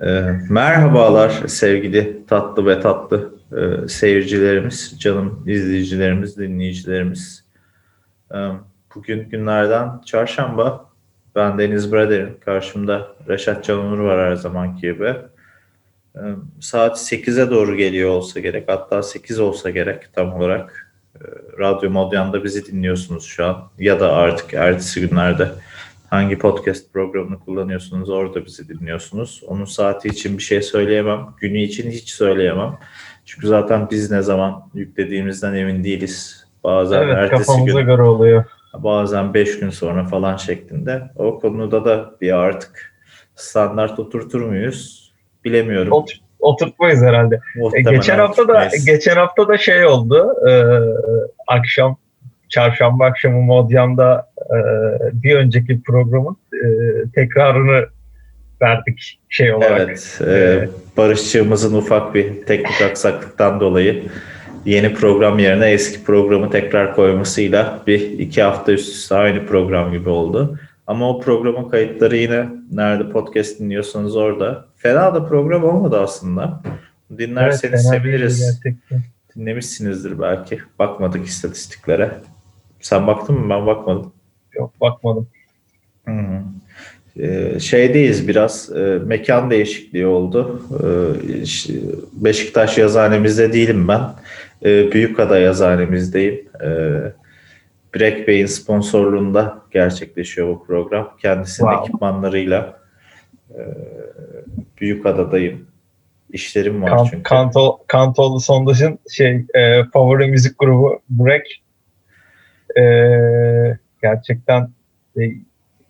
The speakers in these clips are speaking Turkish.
Ee, merhabalar sevgili tatlı ve tatlı e, seyircilerimiz, canım izleyicilerimiz, dinleyicilerimiz. Ee, bugün günlerden çarşamba. Ben Deniz Brader'in. Karşımda Reşat Canonur var her zamanki gibi. Ee, saat 8'e doğru geliyor olsa gerek. Hatta 8 olsa gerek tam olarak. Radyo Modyan'da bizi dinliyorsunuz şu an. Ya da artık ertesi günlerde hangi podcast programını kullanıyorsunuz orada bizi dinliyorsunuz. Onun saati için bir şey söyleyemem. Günü için hiç söyleyemem. Çünkü zaten biz ne zaman yüklediğimizden emin değiliz. Bazen evet, ertesi gün, göre oluyor. bazen beş gün sonra falan şeklinde. O konuda da bir artık standart oturtur muyuz? Bilemiyorum. Ot, oturtmayız herhalde. E, Muhtemelen geçen hafta da oturtmayız. geçen hafta da şey oldu. E, akşam çarşamba akşamı Modyan'da e, bir önceki programın e, tekrarını verdik şey olarak. Evet, e, Barışçığımızın ufak bir teknik aksaklıktan dolayı yeni program yerine eski programı tekrar koymasıyla bir iki hafta üst üste aynı program gibi oldu. Ama o programın kayıtları yine nerede podcast dinliyorsanız orada. Fena da program olmadı aslında. Dinlerseniz değil seviniriz. Dinlemişsinizdir belki. Bakmadık istatistiklere. Sen baktın mı? Ben bakmadım. Yok bakmadım. Hı. Ee, şeydeyiz biraz e, mekan değişikliği oldu. Ee, Beşiktaş yazhanemizde değilim ben. Ee, Büyükada yazhanemizdeyim. Ee, Brek Bey'in sponsorluğunda gerçekleşiyor bu program. Kendisinin Wow. ekipmanlarıyla e, Büyükada'dayım. İşlerim var Kan, çünkü. Kanto, Kantoğlu Sondaj'ın şey e, favori müzik grubu Break. E, gerçekten e,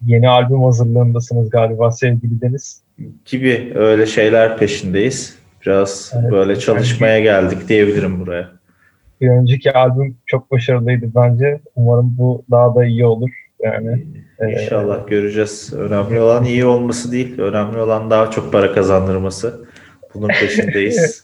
yeni albüm hazırlığındasınız galiba sevgili Deniz. gibi öyle şeyler peşindeyiz. Biraz Evet, böyle çalışmaya geldik diyebilirim buraya. Bir önceki albüm çok başarılıydı bence. Umarım bu daha da iyi olur. Yani e, İnşallah göreceğiz. Önemli olan iyi olması değil. Önemli olan daha çok para kazandırması. Bunun peşindeyiz.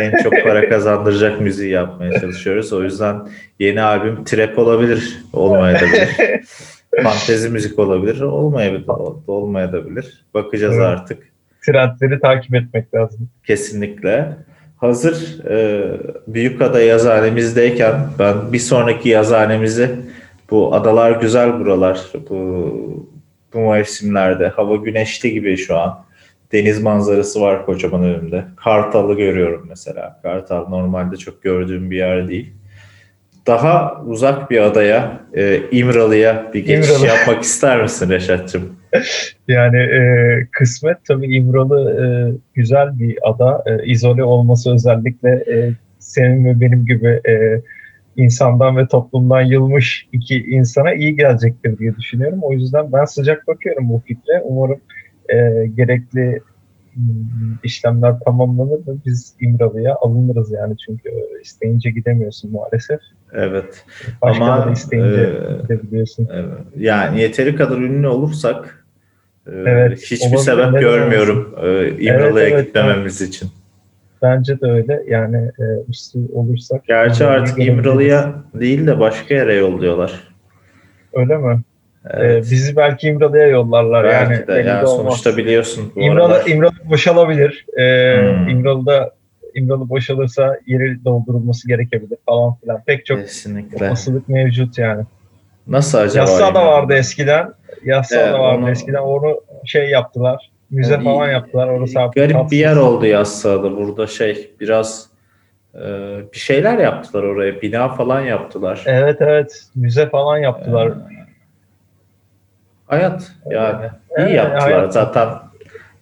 En çok para kazandıracak müziği yapmaya çalışıyoruz. O yüzden yeni albüm trap olabilir, olmayabilir. Fantezi müzik olabilir, olmayabilir, olmayabilir. Bakacağız Evet. artık. trendleri takip etmek lazım. Kesinlikle. Hazır e, Büyükada yazhanemizdeyken ben bir sonraki yazhanemizi bu adalar güzel buralar bu, bu mevsimlerde hava güneşli gibi şu an. Deniz manzarası var kocaman önümde. Kartal'ı görüyorum mesela. Kartal normalde çok gördüğüm bir yer değil. Daha uzak bir adaya, e, İmralı'ya bir geçiş İmralı. yapmak ister misin Reşat'cığım? Yani e, kısmet tabii İmralı e, güzel bir ada. E, izole olması özellikle e, senin ve benim gibi e, insandan ve toplumdan yılmış iki insana iyi gelecektir diye düşünüyorum. O yüzden ben sıcak bakıyorum bu fikre. Umarım e, gerekli m, işlemler tamamlanır ve biz İmralı'ya alınırız yani çünkü isteyince gidemiyorsun maalesef. Evet. Başkaları Ama, isteyince e, gidebiliyorsun. Evet. Yani yeteri kadar ünlü olursak e, Evet, hiçbir sebep görmüyorum e, İmralı'ya Evet, evet, gitmememiz için. Bence de öyle. Yani e, uslu olursak. Gerçi İmralı'yı artık. İmralı'ya değil de başka yere yolluyorlar. Öyle mi? Evet. E, bizi belki İmralı'ya yollarlar. Belki yani, de. olmaz. sonuçta biliyorsun bu İmralı, aralar. İmralı boşalabilir. E, Hmm. İmralı'da İmralı boşalırsa yeri doldurulması gerekebilir falan filan. Pek çok Kesinlikle. olasılık mevcut yani. Nasıl acaba? Yassıada İmralı? vardı eskiden. Yassıada Evet, vardı onu- eskiden. Onu şey yaptılar. Müze Yani falan yaptılar. Orası artık Garip tatsız. bir yer oldu Yassıada. Burada şey biraz e, bir şeyler yaptılar oraya. Bina falan yaptılar. Evet evet. Müze falan yaptılar. Ee, Hayat yani iyi Evet, yaptılar. hayat. Zaten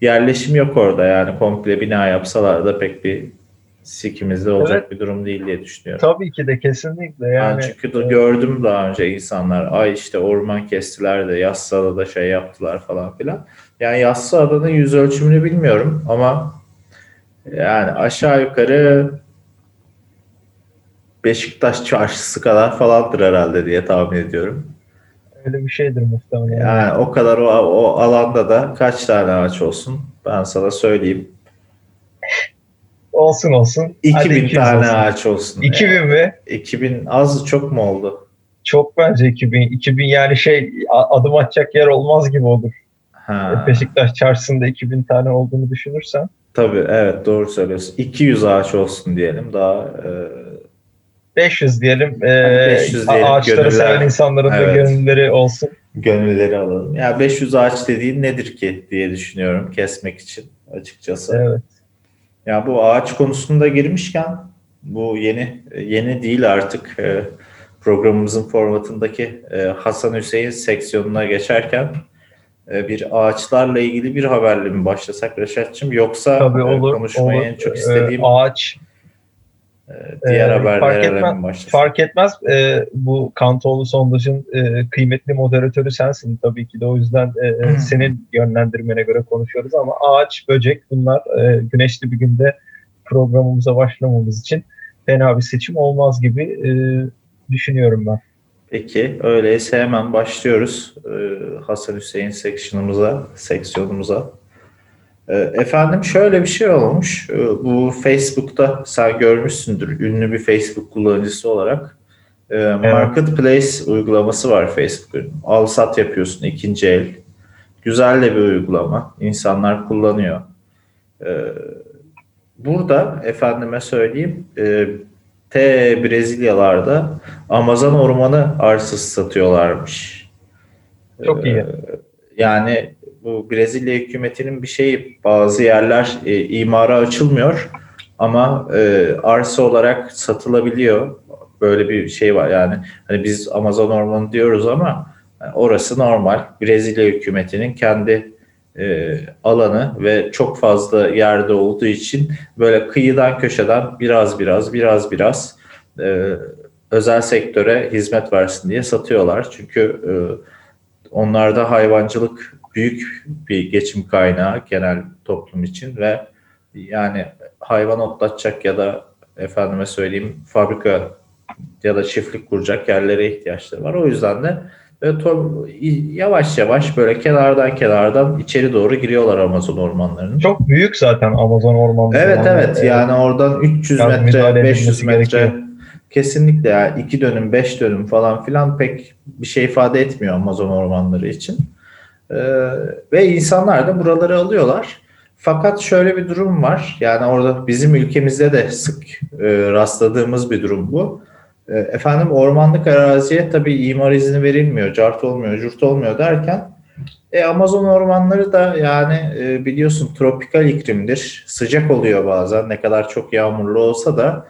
yerleşim yok orada yani komple bina yapsalar da pek bir sikimizde olacak Evet. bir durum değil diye düşünüyorum. Tabii ki de kesinlikle. Ben Yani, çünkü de e, gördüm daha önce insanlar ay işte orman kestiler de Yassıada'da şey yaptılar falan filan. Yani Yassıada'nın yüz ölçümünü bilmiyorum ama yani aşağı yukarı Beşiktaş çarşısı kadar falandır herhalde diye tahmin ediyorum. Öyle bir şeydir muhtemelen. Yani o kadar o, o alanda da kaç tane ağaç olsun ben sana söyleyeyim. Olsun olsun. Hadi 2000 200 tane olsun. ağaç olsun. 2000 mi? 2000 az çok mu oldu? Çok bence 2000. 2000 yani şey adım atacak yer olmaz gibi olur. Ha. Beşiktaş çarşısında 2000 tane olduğunu düşünürsen. Tabii evet doğru söylüyorsun. 200 ağaç olsun diyelim daha e, 500 diyelim. E, 500 diyelim, ağaçları gönüller. seven insanların da Evet. gönülleri olsun. gönülleri alalım. Ya 500 ağaç dediğin nedir ki diye düşünüyorum kesmek için açıkçası. Evet. Ya bu ağaç konusunda girmişken bu yeni yeni değil artık e, programımızın formatındaki e, Hasan Hüseyin seksiyonuna geçerken e, bir ağaçlarla ilgili bir haberle mi başlasak Reşat'cığım yoksa Tabii olur. konuşmayı olur. en çok istediğim ağaç e, diğer e, haberlerle fark etmez- mi başlasak? fark etmez. E, bu Kantoğlu Sondaj'ın e, kıymetli moderatörü sensin tabii ki de o yüzden e, Hı. senin yönlendirmene göre konuşuyoruz ama ağaç, böcek bunlar e, güneşli bir günde programımıza başlamamız için fena bir seçim olmaz gibi e, düşünüyorum ben. Peki öyleyse hemen başlıyoruz e, Hasan Hüseyin seksiyonumuza, seksiyonumuza. E, Efendim şöyle bir şey olmuş. E, Bu Facebook'ta sen görmüşsündür ünlü bir Facebook kullanıcısı olarak. E, Marketplace uygulaması var Facebook'un. Al sat yapıyorsun ikinci el. Güzel de bir uygulama. İnsanlar kullanıyor. Burada efendime söyleyeyim e, T Brezilyalarda Amazon ormanı arsası satıyorlarmış. Çok iyi. Ee, Yani bu Brezilya hükümetinin bir şeyi bazı yerler e, imara açılmıyor ama e, arsa olarak satılabiliyor. Böyle bir şey var yani. Hani biz Amazon ormanı diyoruz ama yani orası normal. Brezilya hükümetinin kendi e, alanı ve çok fazla yerde olduğu için böyle kıyıdan köşeden biraz biraz biraz biraz e, özel sektöre hizmet versin diye satıyorlar. Çünkü e, onlarda hayvancılık büyük bir geçim kaynağı genel toplum için ve yani hayvan otlatacak ya da efendime söyleyeyim fabrika ya da çiftlik kuracak yerlere ihtiyaçları var. O yüzden de böyle to- yavaş yavaş böyle kenardan kenardan içeri doğru giriyorlar Amazon ormanlarının. Çok büyük zaten Amazon ormanları. Evet evet yani oradan 300 biraz metre müdahale 500 edilmesi metre gerekiyor. kesinlikle yani 2 dönüm 5 dönüm falan filan pek bir şey ifade etmiyor Amazon ormanları için. Ee, ve insanlar da buraları alıyorlar. Fakat şöyle bir durum var. Yani orada bizim ülkemizde de sık e, rastladığımız bir durum bu. E, efendim ormanlık araziye tabii imar izni verilmiyor, cart olmuyor, cürt olmuyor derken e, Amazon ormanları da yani e, biliyorsun tropikal iklimdir. Sıcak oluyor bazen ne kadar çok yağmurlu olsa da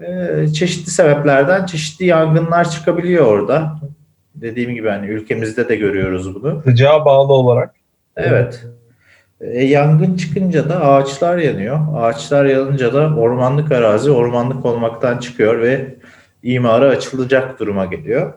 e, çeşitli sebeplerden çeşitli yangınlar çıkabiliyor orada. Dediğim gibi hani ülkemizde de görüyoruz bunu. Sıcağa bağlı olarak. Evet. E, yangın çıkınca da ağaçlar yanıyor. Ağaçlar yanınca da ormanlık arazi ormanlık olmaktan çıkıyor ve imara açılacak duruma geliyor.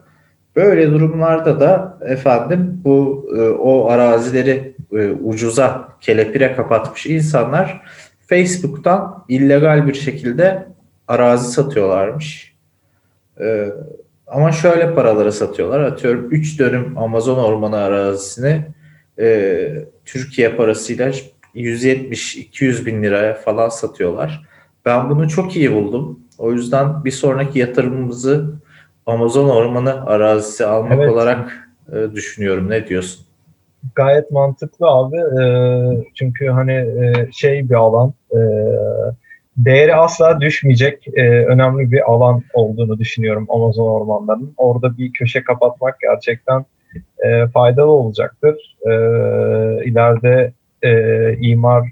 Böyle durumlarda da efendim bu e, o arazileri e, ucuza kelepire kapatmış insanlar Facebook'tan illegal bir şekilde arazi satıyorlarmış. E, ama şöyle paralara satıyorlar. Atıyorum 3 dönüm Amazon ormanı arazisini e, Türkiye parasıyla 170-200 bin liraya falan satıyorlar. Ben bunu çok iyi buldum. O yüzden bir sonraki yatırımımızı Amazon ormanı arazisi almak Evet. olarak e, düşünüyorum. Ne diyorsun? Gayet mantıklı abi. Ee, çünkü hani e, şey bir alan. e, değeri asla düşmeyecek e, önemli bir alan olduğunu düşünüyorum Amazon ormanlarının. Orada bir köşe kapatmak gerçekten e, faydalı olacaktır. E, ileride e, imar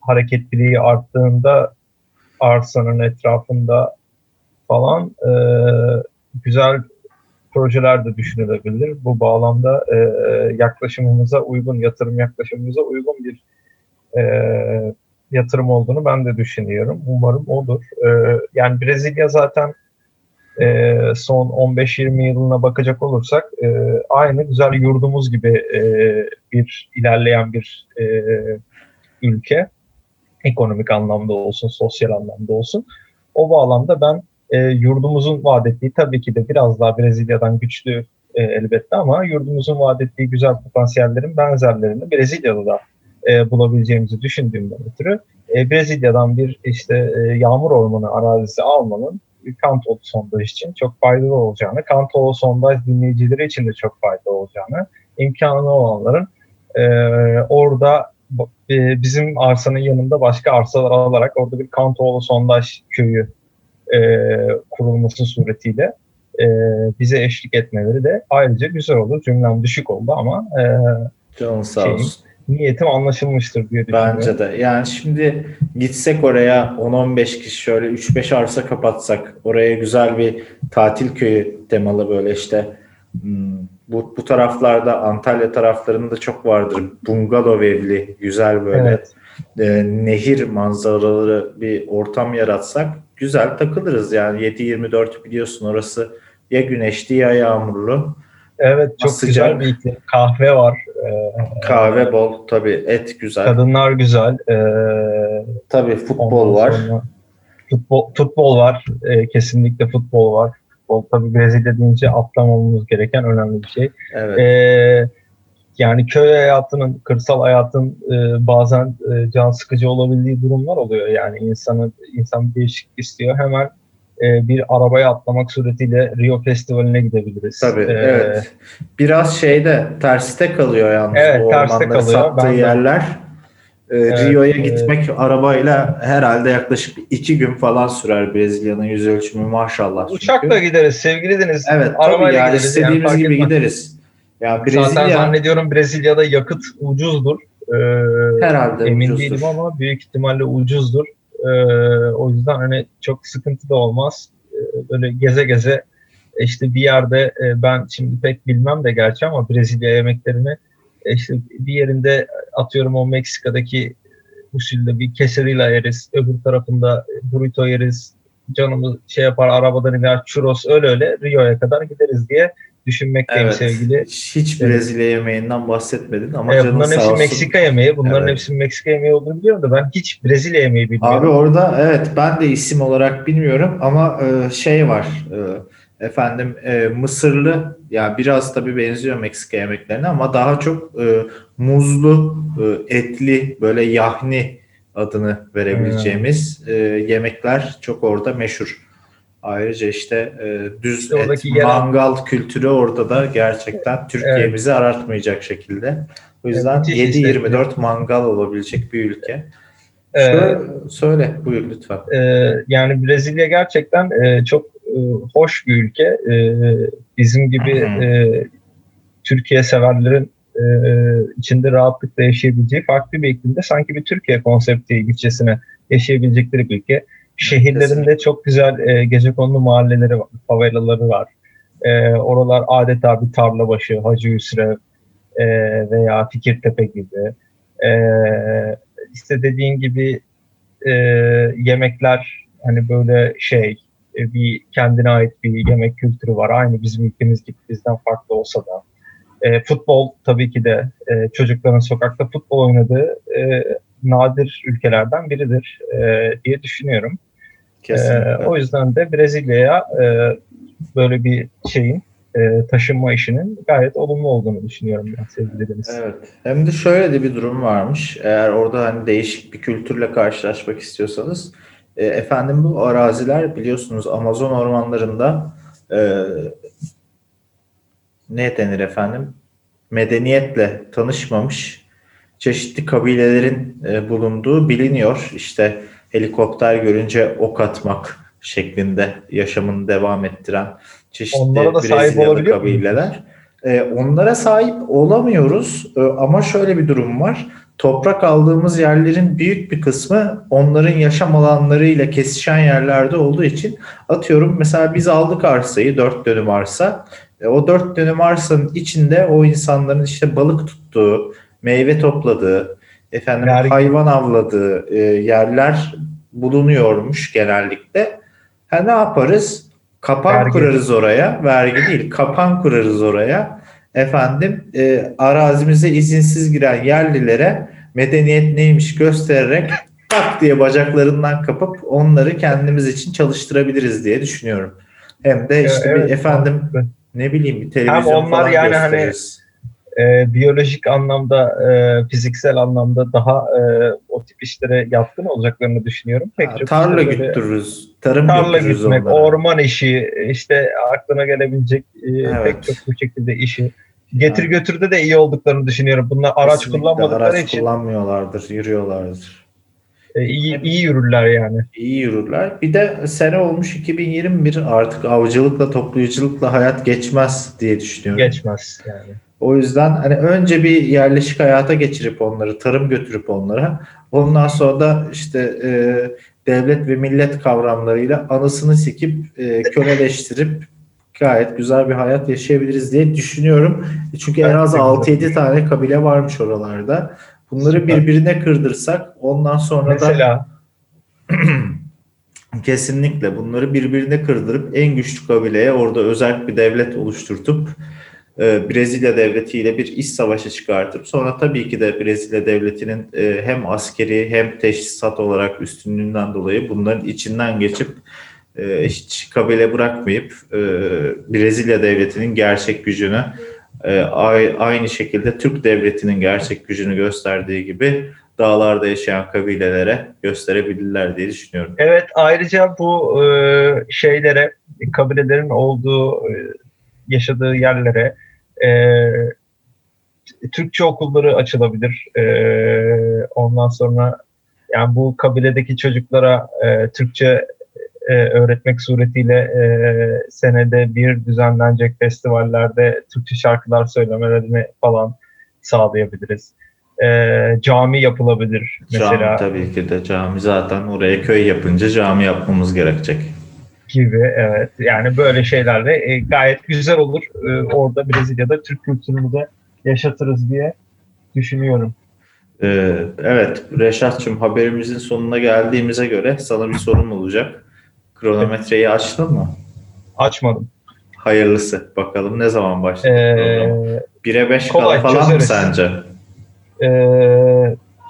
hareketliliği arttığında arsanın etrafında falan e, güzel projeler de düşünülebilir. Bu bağlamda e, yaklaşımımıza uygun, yatırım yaklaşımımıza uygun bir e, yatırım olduğunu ben de düşünüyorum. Umarım olur. E, yani Brezilya zaten e, son 15-20 yılına bakacak olursak e, aynı güzel yurdumuz gibi e, bir ilerleyen bir e, ülke. Ekonomik anlamda olsun, sosyal anlamda olsun. O bağlamda ben e, yurdumuzun vaat ettiği tabii ki de biraz daha Brezilya'dan güçlü e, elbette ama yurdumuzun vaat ettiği güzel potansiyellerin benzerlerini Brezilya'da da e, bulabileceğimizi düşündüğümden ötürü e, Brezilya'dan bir işte e, yağmur ormanı arazisi almanın Kantolu sondaj için çok faydalı olacağını, Kantolu sondaj dinleyicileri için de çok faydalı olacağını, imkanı olanların E, orada e, bizim arsanın yanında başka arsalar alarak orada bir Kantoğlu Sondaj köyü e, kurulması suretiyle e, bize eşlik etmeleri de ayrıca güzel olur. Cümlem düşük oldu ama e, Canın sağ olsun. Niyetim anlaşılmıştır diye düşünüyorum. Bence de. Yani şimdi gitsek oraya 10-15 kişi şöyle 3-5 arsa kapatsak oraya güzel bir tatil köyü temalı böyle işte hmm, bu, bu taraflarda Antalya taraflarında çok vardır. Bungalov evli güzel böyle Evet. e, nehir manzaraları bir ortam yaratsak güzel takılırız yani 7-24 biliyorsun orası ya güneşli ya yağmurlu. Evet çok Sıcak. güzel bir iklim. Kahve var. E, Kahve bol tabii et güzel. Kadınlar güzel. e, Tabii futbol var. Futbol, futbol var. E, kesinlikle futbol var. Futbol tabii Brezilya deyince atlamamamız gereken önemli bir şey. Evet. E, yani köy hayatının, kırsal hayatın e, bazen e, can sıkıcı olabildiği durumlar oluyor. Yani insanın insan bir değişiklik istiyor. Hemen e, bir arabaya atlamak suretiyle Rio Festivali'ne gidebiliriz. Tabii E, evet. Biraz şeyde terste kalıyor yalnız Evet, bu terste kalıyor. sattığı Ben de- yerler. Ee, Evet, Rio'ya evet. gitmek arabayla herhalde yaklaşık iki gün falan sürer Brezilya'nın yüz ölçümü maşallah. çünkü. Uçakla gideriz sevgili Deniz. Evet Arabayla yani gideriz, yani istediğimiz fark gibi etmez. gideriz. Ya Zaten Brezilya zannediyorum Brezilya'da yakıt ucuzdur. Ee, herhalde emin ucuzdur. değilim ama büyük ihtimalle ucuzdur. Ee, o yüzden hani çok sıkıntı da olmaz. Ee, böyle geze geze işte bir yerde e, ben şimdi pek bilmem de gerçi ama Brezilya yemeklerini e, işte bir yerinde atıyorum o Meksika'daki usulde bir quesadilla yeriz. Öbür tarafında burrito yeriz. Canımız şey yapar arabadan iner churros öyle öyle Rio'ya kadar gideriz diye düşünmekteyim Evet. sevgili Hiç. Brezilya yemeğinden bahsetmedin ama Evet, canın bunların sağ hepsi olsun. Meksika yemeği. Bunların Evet. hepsi Meksika yemeği olduğunu biliyorum da ben hiç Brezilya yemeği bilmiyorum. Abi orada evet ben de isim olarak bilmiyorum ama e, şey var e, efendim e, Mısırlı ya biraz tabii benziyor Meksika yemeklerine ama daha çok e, muzlu e, etli böyle yahni adını verebileceğimiz e, yemekler çok orada meşhur. Ayrıca işte e, düz İşte et, yerel- mangal kültürü orada da gerçekten Türkiye'mizi aratmayacak şekilde. O yüzden işte. 7-24 mangal olabilecek bir ülke. Ee, Söyle, söyle buyur lütfen. e, yani Brezilya gerçekten e, çok e, hoş bir ülke. E, bizim gibi e, Türkiye severlerin e, içinde rahatlıkla yaşayabileceği farklı bir iklimde sanki bir Türkiye konsepti gidecesine yaşayabilecekleri bir ülke. Şehirlerinde çok güzel e, gecekondu mahalleleri var, favelaları var. E, oralar adeta bir tarla başı, Hacı Hüsrev e, veya Fikirtepe gibi. E, işte dediğin gibi e, yemekler hani böyle şey e, bir kendine ait bir yemek kültürü var. Aynı bizim ülkemiz gibi bizden farklı olsa da. E, futbol tabii ki de e, çocukların sokakta futbol oynadığı e, nadir ülkelerden biridir e, diye düşünüyorum. Kesinlikle. E, o yüzden de Brezilya'ya e, böyle bir şeyin e, taşınma işinin gayet olumlu olduğunu düşünüyorum ben sevgili Deniz. Evet. Hem de şöyle de bir durum varmış. Eğer orada hani değişik bir kültürle karşılaşmak istiyorsanız e, efendim bu araziler biliyorsunuz Amazon ormanlarında e, ne denir efendim? Medeniyetle tanışmamış çeşitli kabilelerin e, bulunduğu biliniyor. İşte helikopter görünce ok atmak şeklinde yaşamını devam ettiren çeşitli Onlara da sahip Brezilyalı kabileler. E, onlara sahip olamıyoruz E, ama şöyle bir durum var. Toprak aldığımız yerlerin büyük bir kısmı onların yaşam alanlarıyla kesişen yerlerde olduğu için atıyorum mesela biz aldık arsayı 4 dönüm arsa. E, o 4 dönüm arsanın içinde o insanların işte balık tuttuğu, meyve topladığı, efendim Vergi- hayvan avladığı e, yerler bulunuyormuş genellikle. Ha ne yaparız? Kapan Vergi. kurarız oraya. Vergi değil, kapan kurarız oraya. Efendim e, arazimize izinsiz giren yerlilere medeniyet neymiş göstererek tak diye bacaklarından kapıp onları kendimiz için çalıştırabiliriz diye düşünüyorum. Hem de işte Evet, bir efendim ne bileyim bir televizyon onlar falan yani hani gösteririz. E, biyolojik anlamda, e, fiziksel anlamda daha e, o tip işlere yatkın olacaklarını düşünüyorum. Pek Ha, çok tarla böyle güttürürüz, tarım tarla götürürüz gitmek, onlara. orman işi, işte aklına gelebilecek e, Evet. pek çok bu şekilde işi Getir götürde de iyi olduklarını düşünüyorum. Bunlar araç Kesinlikle kullanmadıkları araç için kullanmıyorlardır, yürüyorlardır. e, iyi, iyi yürürler yani. İyi yürürler. Bir de sene olmuş 2021 artık avcılıkla, toplayıcılıkla hayat geçmez diye düşünüyorum. Geçmez yani. O yüzden hani önce bir yerleşik hayata geçirip onları, tarım götürüp onlara, ondan sonra da işte e, devlet ve millet kavramlarıyla anısını sikip e, köleleştirip gayet güzel bir hayat yaşayabiliriz diye düşünüyorum. Çünkü en az de 6-7 tane kabile varmış oralarda. Bunları birbirine kırdırsak ondan sonra da Mesela Kesinlikle bunları birbirine kırdırıp en güçlü kabileye orada özel bir devlet oluşturtup e, Brezilya devletiyle bir iç savaşı çıkartıp sonra tabii ki de Brezilya devletinin e, hem askeri hem teşhisat olarak üstünlüğünden dolayı bunların içinden geçip e, hiç kabile bırakmayıp e, Brezilya devletinin gerçek gücünü e, ay- aynı şekilde Türk devletinin gerçek gücünü gösterdiği gibi dağlarda yaşayan kabilelere gösterebilirler diye düşünüyorum. evet ayrıca bu e, şeylere kabilelerin olduğu e, yaşadığı yerlere e, Türkçe okulları açılabilir. E, ondan sonra yani bu kabiledeki çocuklara e, Türkçe e, öğretmek suretiyle e, senede bir düzenlenecek festivallerde Türkçe şarkılar söylemelerini falan sağlayabiliriz. E, cami yapılabilir mesela Cami tabii ki de cami zaten oraya köy yapınca cami yapmamız gerekecek. Gibi evet yani böyle şeylerle e, gayet güzel olur. E, orada Brezilya'da Türk kültürünü de yaşatırız diye düşünüyorum. Ee, evet Reşat'cığım haberimizin sonuna geldiğimize göre sana bir sorum olacak. Kronometreyi açtın mı? Açmadım. Hayırlısı. Bakalım ne zaman başladı E, program? 1'e 5 kala falan mı çözeriz. sence? e,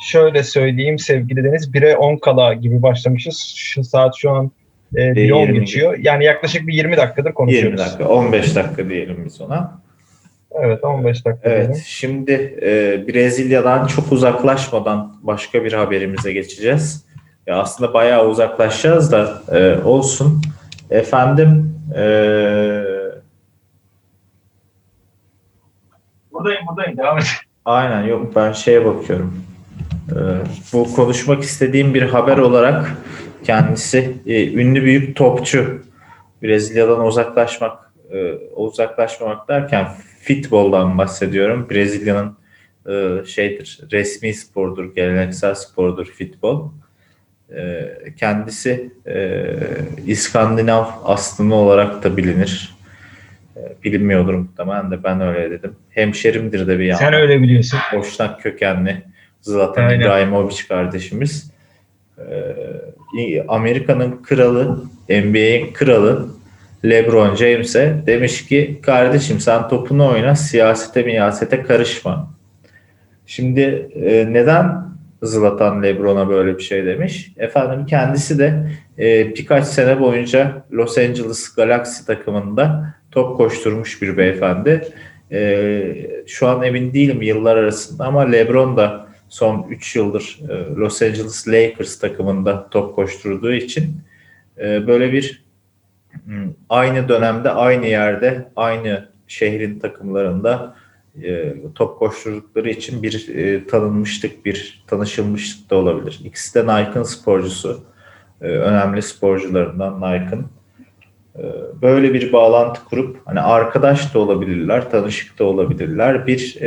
şöyle söyleyeyim sevgili Deniz 1'e 10 kala gibi başlamışız. Şu saat şu an e, 1'e 10 20 geçiyor. Yani yaklaşık bir 20 dakikadır 20 konuşuyoruz. dakika, 15 dakika diyelim biz ona. Evet 15 dakika. Evet, diyelim. şimdi e, Brezilya'dan çok uzaklaşmadan başka bir haberimize geçeceğiz. Ya aslında bayağı uzaklaşacağız da e, olsun. Efendim, e, Buradayım buradayım devam et. aynen yok ben şeye bakıyorum. E, bu konuşmak istediğim bir haber olarak kendisi e, ünlü büyük topçu. Brezilya'dan uzaklaşmak, e, uzaklaşmamak derken futboldan bahsediyorum. Brezilya'nın e, şeydir, resmi spordur, geleneksel spordur futbol. E, kendisi e, İskandinav aslında olarak da bilinir. E, bilinmiyordur muhtemelen de ben öyle dedim. Hemşerimdir de bir yandan. Sen öyle biliyorsun. Boşnak kökenli Zlatan Aynen. İbrahimovic kardeşimiz. Ee, Amerika'nın kralı, NBA'in kralı LeBron James'e demiş ki kardeşim sen topunu oyna siyasete miyasete karışma. Şimdi e, neden Zlatan LeBron'a böyle bir şey demiş? Efendim kendisi de e, birkaç sene boyunca Los Angeles Galaxy takımında top koşturmuş bir beyefendi. E, şu an emin değilim yıllar arasında ama LeBron da son 3 yıldır e, Los Angeles Lakers takımında top koşturduğu için e, böyle bir m, aynı dönemde aynı yerde aynı şehrin takımlarında e, top koşturdukları için bir tanınmışlık, bir tanışılmışlık da olabilir. İkisi de Nike'ın sporcusu. Önemli sporcularından Nike'ın. Böyle bir bağlantı kurup hani arkadaş da olabilirler, tanışık da olabilirler. Bir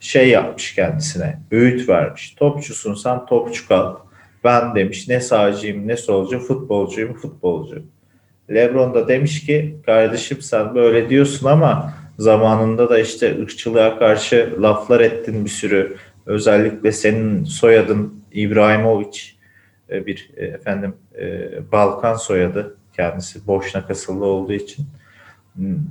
şey yapmış kendisine, öğüt vermiş. Topçusun sen topçu kal. Ben demiş ne sağcıyım ne solcu, futbolcuyum futbolcu. Lebron da demiş ki kardeşim sen böyle diyorsun ama zamanında da işte ırkçılığa karşı laflar ettin bir sürü. Özellikle senin soyadın İbrahimovic e, bir e, efendim e, Balkan soyadı kendisi boşnak asıllı olduğu için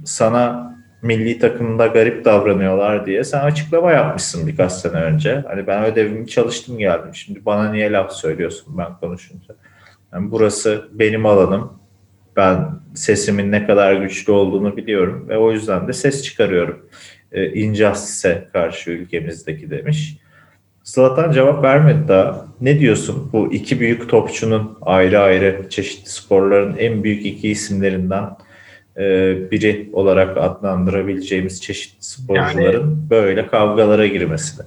sana milli takımda garip davranıyorlar diye sen açıklama yapmışsın birkaç sene önce. Hani ben ödevimi çalıştım geldim. Şimdi bana niye laf söylüyorsun ben konuşunca? Yani burası benim alanım. Ben sesimin ne kadar güçlü olduğunu biliyorum ve o yüzden de ses çıkarıyorum. E, Injustice'e karşı ülkemizdeki demiş. Zlatan cevap vermedi daha. Ne diyorsun? Bu iki büyük topçunun ayrı ayrı çeşitli sporların en büyük iki isimlerinden biri olarak adlandırabileceğimiz çeşitli sporcuların böyle kavgalara girmesine.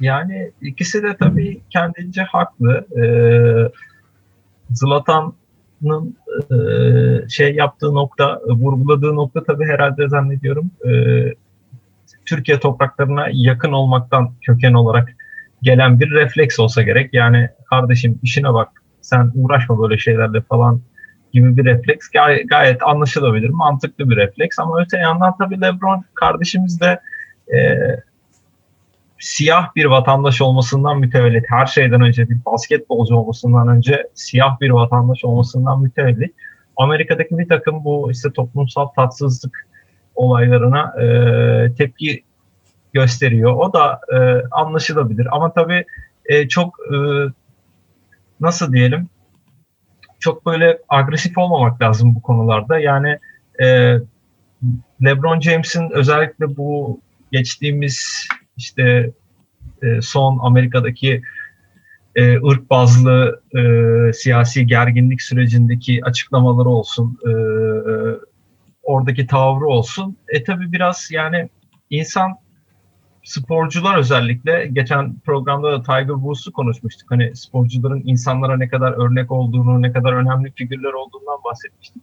Yani ikisi de tabii kendince haklı. Ee, Zlatan'ın e, şey yaptığı nokta, vurguladığı nokta tabii herhalde zannediyorum e, Türkiye topraklarına yakın olmaktan köken olarak gelen bir refleks olsa gerek. Yani kardeşim işine bak, sen uğraşma böyle şeylerle falan gibi bir refleks gay- gayet anlaşılabilir, mantıklı bir refleks. Ama öte yandan tabii LeBron kardeşimiz de e, siyah bir vatandaş olmasından mütevellit, her şeyden önce bir basketbolcu olmasından önce siyah bir vatandaş olmasından mütevellit, Amerika'daki bir takım bu işte toplumsal tatsızlık olaylarına e, tepki gösteriyor. O da e, anlaşılabilir. Ama tabii e, çok e, nasıl diyelim çok böyle agresif olmamak lazım bu konularda. Yani e, LeBron James'in özellikle bu geçtiğimiz işte e, son Amerika'daki e, ırk bazlı e, siyasi gerginlik sürecindeki açıklamaları olsun, e, oradaki tavrı olsun. E tabi biraz yani insan sporcular özellikle geçen programda da Tiger Woods'u konuşmuştuk. Hani sporcuların insanlara ne kadar örnek olduğunu, ne kadar önemli figürler olduğundan bahsetmiştik.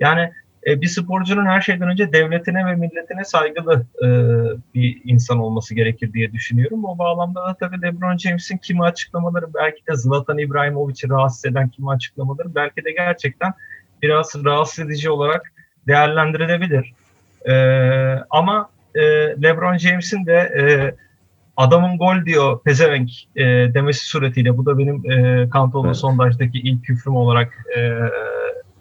Yani e, bir sporcunun her şeyden önce devletine ve milletine saygılı e, bir insan olması gerekir diye düşünüyorum. O bağlamda da tabii LeBron James'in kimi açıklamaları belki de Zlatan İbrahimovic'i rahatsız eden kimi açıklamaları belki de gerçekten biraz rahatsız edici olarak değerlendirilebilir. E, ama e, LeBron James'in de e, adamın gol diyor pezevenk e, demesi suretiyle bu da benim e, Kantolu evet. sondajdaki ilk küfrüm olarak e,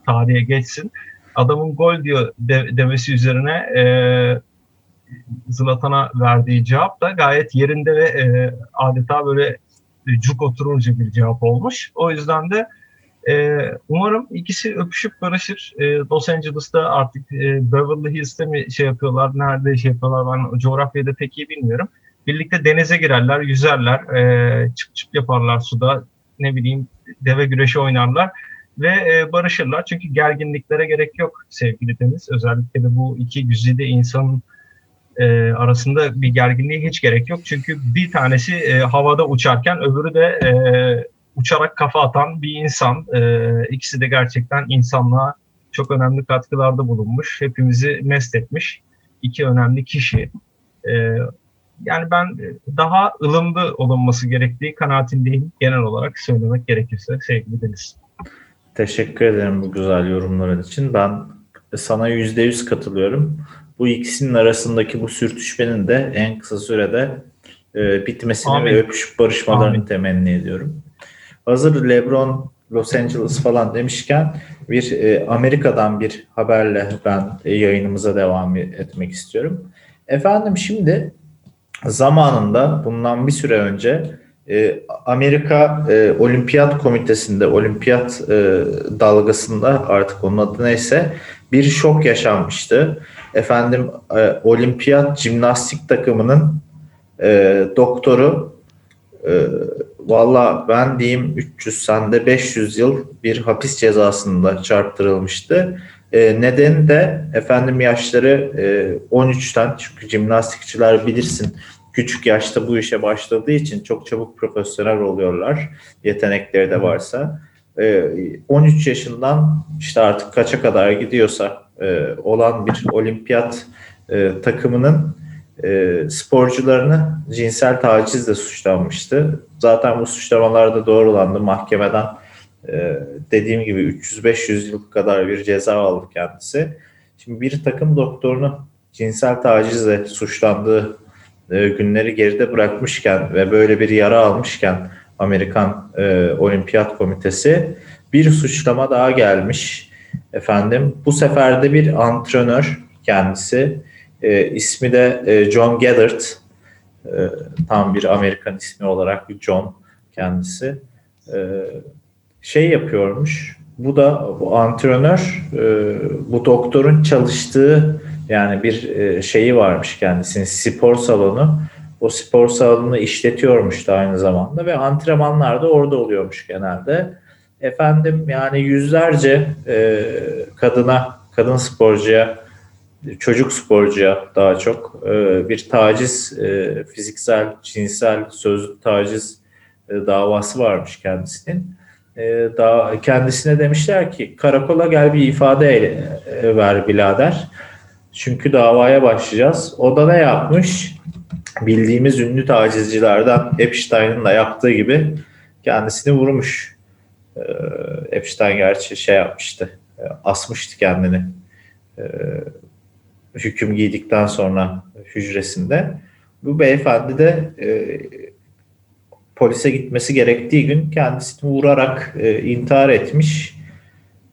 tarihe geçsin. Adamın gol diyor de, demesi üzerine e, Zlatan'a verdiği cevap da gayet yerinde ve e, adeta böyle cuk oturunca bir cevap olmuş. O yüzden de e, umarım ikisi öpüşüp barışır. E, Los Angeles'ta artık e, Beverly Hills'te mi şey yapıyorlar, nerede şey yapıyorlar ben coğrafyayı da pek iyi bilmiyorum. Birlikte denize girerler, yüzerler, e, çıp çıp yaparlar suda, ne bileyim deve güreşi oynarlar ve e, barışırlar. Çünkü gerginliklere gerek yok sevgili Deniz. Özellikle de bu iki güzide insanın e, arasında bir gerginliğe hiç gerek yok. Çünkü bir tanesi e, havada uçarken öbürü de e, uçarak kafa atan bir insan. E, ikisi de gerçekten insanlığa çok önemli katkılarda bulunmuş. Hepimizi mest etmiş iki önemli kişi. E, yani ben daha ılımlı olunması gerektiği kanaatindeyim genel olarak söylemek gerekirse sevgili Deniz. Teşekkür ederim bu güzel yorumların için. Ben sana yüzde yüz katılıyorum. Bu ikisinin arasındaki bu sürtüşmenin de en kısa sürede e, bitmesini Amin. ve öpüşüp barışmalarını Amin. temenni ediyorum. Hazır LeBron Los Angeles falan demişken bir e, Amerika'dan bir haberle ben e, yayınımıza devam etmek istiyorum. Efendim şimdi zamanında bundan bir süre önce e, Amerika e, Olimpiyat Komitesi'nde, Olimpiyat e, dalgasında artık onun adı neyse bir şok yaşanmıştı. Efendim e, Olimpiyat jimnastik takımının e, doktoru e, valla ben diyeyim 300 sende 500 yıl bir hapis cezasında çarptırılmıştı. E, nedeni de efendim yaşları e, 13'ten çünkü jimnastikçiler bilirsin küçük yaşta bu işe başladığı için çok çabuk profesyonel oluyorlar. Yetenekleri de varsa. 13 yaşından işte artık kaça kadar gidiyorsa olan bir olimpiyat takımının sporcularını cinsel tacizle suçlanmıştı. Zaten bu suçlamalar da doğrulandı. Mahkemeden dediğim gibi 300-500 yıl kadar bir ceza aldı kendisi. Şimdi bir takım doktorunu cinsel tacizle suçlandığı e, günleri geride bırakmışken ve böyle bir yara almışken Amerikan e, Olimpiyat Komitesi bir suçlama daha gelmiş. Efendim bu sefer de bir antrenör kendisi. E, ismi de e, John Gellert. E, tam bir Amerikan ismi olarak John kendisi. E, şey yapıyormuş. Bu da bu antrenör e, bu doktorun çalıştığı yani bir e, şeyi varmış kendisinin spor salonu. O spor salonunu işletiyormuş da aynı zamanda ve antrenmanlar da orada oluyormuş genelde. Efendim yani yüzlerce e, kadına kadın sporcuya, çocuk sporcuya daha çok e, bir taciz, e, fiziksel, cinsel, sözlü taciz e, davası varmış kendisinin. E, daha kendisine demişler ki karakola gel bir ifade ver birader. Çünkü davaya başlayacağız. O da ne yapmış? Bildiğimiz ünlü tacizcilerden Epstein'ın da yaptığı gibi kendisini vurmuş. Epstein gerçi şey yapmıştı, asmıştı kendini. Hüküm giydikten sonra hücresinde. Bu beyefendi de e, polise gitmesi gerektiği gün kendisini vurarak e, intihar etmiş.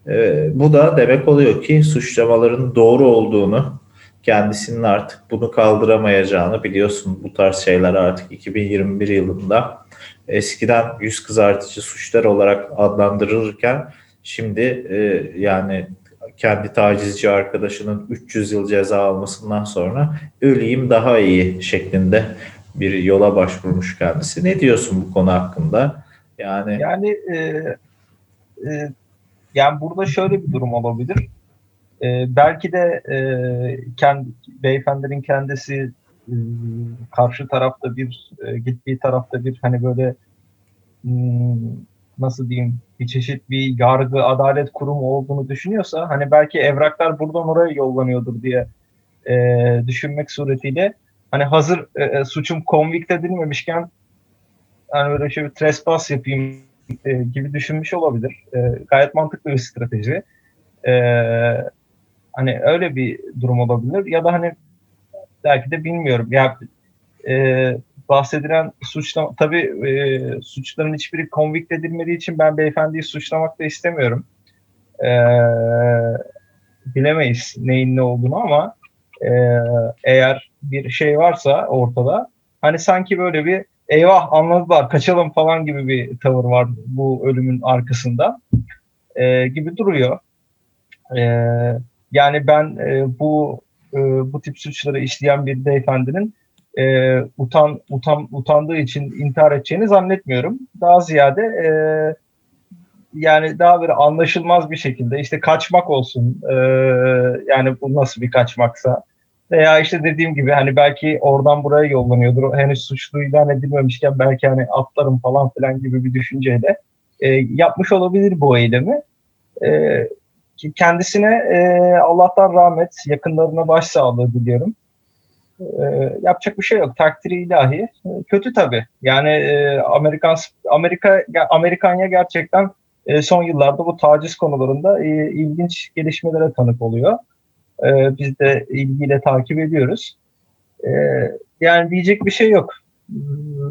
E, bu da demek oluyor ki suçlamaların doğru olduğunu, kendisinin artık bunu kaldıramayacağını biliyorsun bu tarz şeyler artık 2021 yılında eskiden yüz kızartıcı suçlar olarak adlandırılırken şimdi e, yani kendi tacizci arkadaşının 300 yıl ceza almasından sonra öleyim daha iyi şeklinde bir yola başvurmuş kendisi. Ne diyorsun bu konu hakkında? Yani yani e, e, yani burada şöyle bir durum olabilir. E, belki de e, kendi beyefendinin kendisi e, karşı tarafta bir e, gittiği tarafta bir hani böyle hmm, nasıl diyeyim bir çeşit bir yargı adalet kurumu olduğunu düşünüyorsa hani belki evraklar buradan oraya yollanıyordur diye e, düşünmek suretiyle hani hazır e, e suçum convict edilmemişken hani böyle şey bir trespass yapayım e, gibi düşünmüş olabilir. E, gayet mantıklı bir strateji. E, hani öyle bir durum olabilir ya da hani belki de bilmiyorum. Ya e, bahsedilen suçlama tabii e, suçların hiçbiri convict edilmediği için ben beyefendiyi suçlamak da istemiyorum. E, bilemeyiz neyin ne olduğunu ama e, eğer bir şey varsa ortada hani sanki böyle bir eyvah anladılar kaçalım falan gibi bir tavır var bu ölümün arkasında e, gibi duruyor. E, yani ben e, bu e, bu tip suçları işleyen bir beyefendinin e, utan, utan utandığı için intihar edeceğini zannetmiyorum. Daha ziyade e, yani daha böyle anlaşılmaz bir şekilde işte kaçmak olsun e, yani bu nasıl bir kaçmaksa veya işte dediğim gibi hani belki oradan buraya yollanıyordur. Henüz suçlu ilan edilmemişken belki hani atlarım falan filan gibi bir düşünceyle e, yapmış olabilir bu eylemi. E, kendisine e, Allah'tan rahmet, yakınlarına başsağlığı diliyorum. E, yapacak bir şey yok. Takdiri ilahi. E, kötü tabii. Yani e, Amerikan Amerika Amerikanya gerçekten e, son yıllarda bu taciz konularında e, ilginç gelişmelere tanık oluyor. E, biz de ilgiyle takip ediyoruz. E, yani diyecek bir şey yok.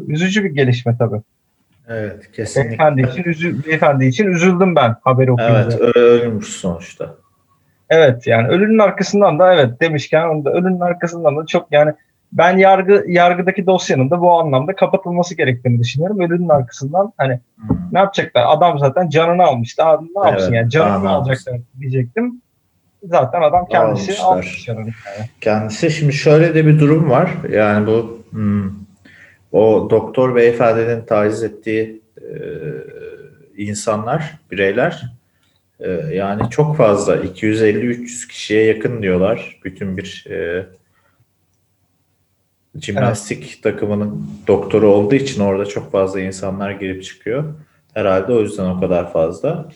Üzücü bir gelişme tabii. Evet kesinlikle. Beyefendi için, üzü, beyefendi için üzüldüm ben haberi okuyunca. Evet ölmüş sonuçta. Evet yani ölünün arkasından da evet demişken onu da ölünün arkasından da çok yani ben yargı yargıdaki dosyanın da bu anlamda kapatılması gerektiğini düşünüyorum. Ölünün arkasından hani hmm. ne yapacaklar? Adam zaten canını almış. Daha ne yapsın evet, yani canını alacaklar diyecektim. Zaten adam kendisi Almışlar. almış canını. Yani. Kendisi şimdi şöyle de bir durum var. Yani bu hmm, o doktor beyefendinin taciz ettiği e, insanlar, bireyler yani çok fazla 250-300 kişiye yakın diyorlar. Bütün bir e, jimnastik evet. takımının doktoru olduğu için orada çok fazla insanlar girip çıkıyor. Herhalde o yüzden o kadar fazla.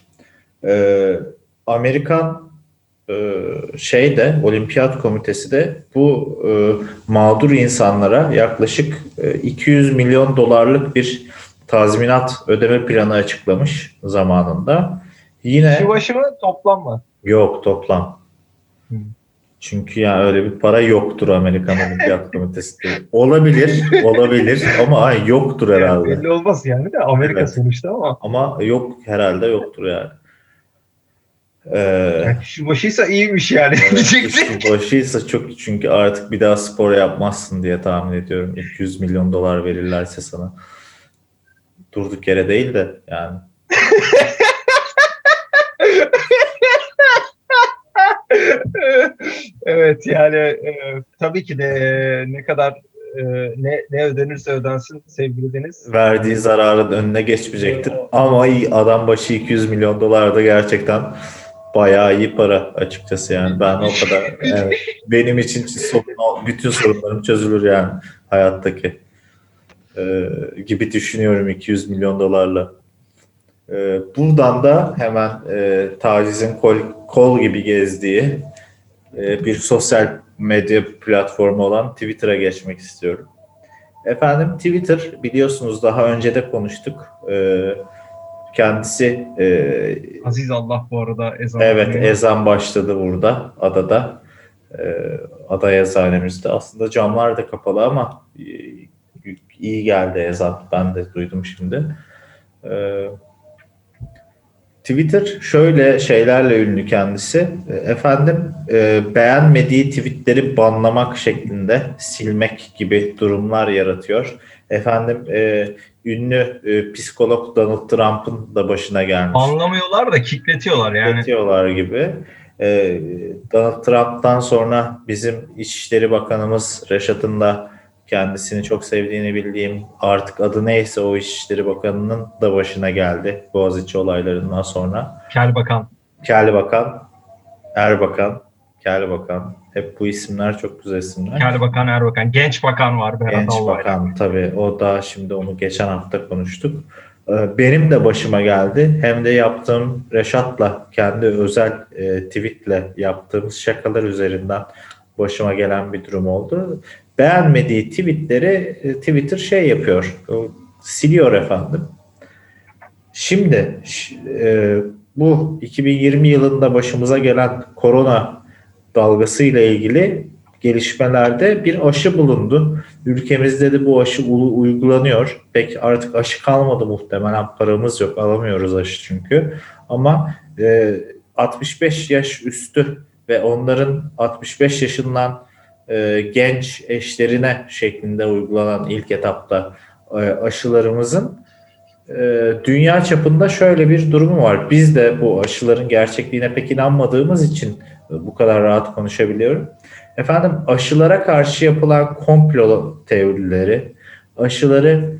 E, Amerikan e, şey de olimpiyat komitesi de bu e, mağdur insanlara yaklaşık e, 200 milyon dolarlık bir tazminat ödeme planı açıklamış zamanında. Yine Kişi başı mı toplam mı? Yok toplam. Çünkü yani öyle bir para yoktur Amerikan Olimpiyat Komitesi'nde. Olabilir, olabilir ama ay yoktur herhalde. Yani belli olmaz yani de Amerika evet. sonuçta ama. Ama yok herhalde yoktur yani. Ee, yani kişi başıysa iyiymiş yani. Evet, kişi başıysa çok çünkü artık bir daha spor yapmazsın diye tahmin ediyorum. 200 milyon dolar verirlerse sana. Durduk yere değil de yani. evet yani e, tabii ki de e, ne kadar e, ne, ne ödenirse ödensin sevgili Deniz. Verdiği zararın önüne geçmeyecektir. Ama adam başı 200 milyon dolar da gerçekten bayağı iyi para açıkçası yani. Ben o kadar evet, benim için sorun, bütün sorunlarım çözülür yani hayattaki ee, gibi düşünüyorum 200 milyon dolarla. Ee, buradan da hemen e, tacizin kol, kol gibi gezdiği e, bir sosyal medya platformu olan Twitter'a geçmek istiyorum. Efendim Twitter biliyorsunuz daha önce de konuştuk. Ee, kendisi e, Aziz Allah bu arada ezan evet okuyor. ezan başladı burada adada. Ee, ada eczanemizde. Aslında camlar da kapalı ama e, iyi geldi ezan. Ben de duydum şimdi. Twitter şöyle şeylerle ünlü kendisi. E, Efendim e, beğenmediği tweetleri banlamak şeklinde silmek gibi durumlar yaratıyor. Efendim e, ünlü e, psikolog Donald Trump'ın da başına gelmiş. Anlamıyorlar da kikletiyorlar yani. Üretiyorlar gibi. E, Donald Trump'tan sonra bizim İçişleri Bakanımız Reşat'ın da kendisini çok sevdiğini bildiğim artık adı neyse o İçişleri Bakanı'nın da başına geldi Boğaziçi olaylarından sonra. Kel bakan. Kel Bakan, Erbakan, Kel Bakan. Hep bu isimler çok güzel isimler. Kel bakan, er bakan. Genç bakan var Berat Genç Albayrak. Bakan tabii. O da şimdi onu geçen hafta konuştuk. Ee, Benim de başıma geldi. Hem de yaptığım Reşat'la kendi özel e, tweetle yaptığımız şakalar üzerinden başıma gelen bir durum oldu. Beğenmediği tweetleri e, Twitter şey yapıyor. e, Siliyor efendim. Şimdi e, bu 2020 yılında başımıza gelen korona dalgası ile ilgili gelişmelerde bir aşı bulundu. Ülkemizde de bu aşı uygulanıyor. Pek artık aşı kalmadı muhtemelen. Paramız yok. Alamıyoruz aşı çünkü. Ama e, 65 yaş üstü ve onların 65 yaşından e, genç eşlerine şeklinde uygulanan ilk etapta e, aşılarımızın e, dünya çapında şöyle bir durumu var. Biz de bu aşıların gerçekliğine pek inanmadığımız için bu kadar rahat konuşabiliyorum. Efendim aşılara karşı yapılan komplo teorileri, aşıları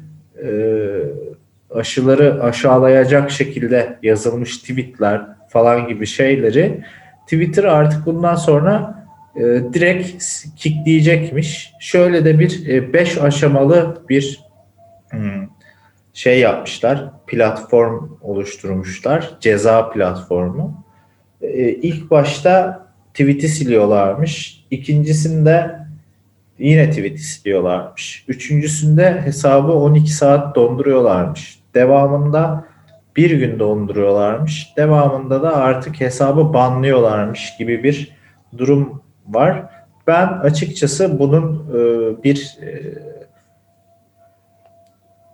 aşıları aşağılayacak şekilde yazılmış tweetler falan gibi şeyleri Twitter artık bundan sonra e, direkt kickleyecekmiş. Şöyle de bir 5 aşamalı bir hmm, şey yapmışlar. Platform oluşturmuşlar. Ceza platformu. E, ilk başta tweet'i siliyorlarmış. İkincisinde yine tweet'i siliyorlarmış. Üçüncüsünde hesabı 12 saat donduruyorlarmış. Devamında bir gün donduruyorlarmış. Devamında da artık hesabı banlıyorlarmış gibi bir durum var. Ben açıkçası bunun e, bir e,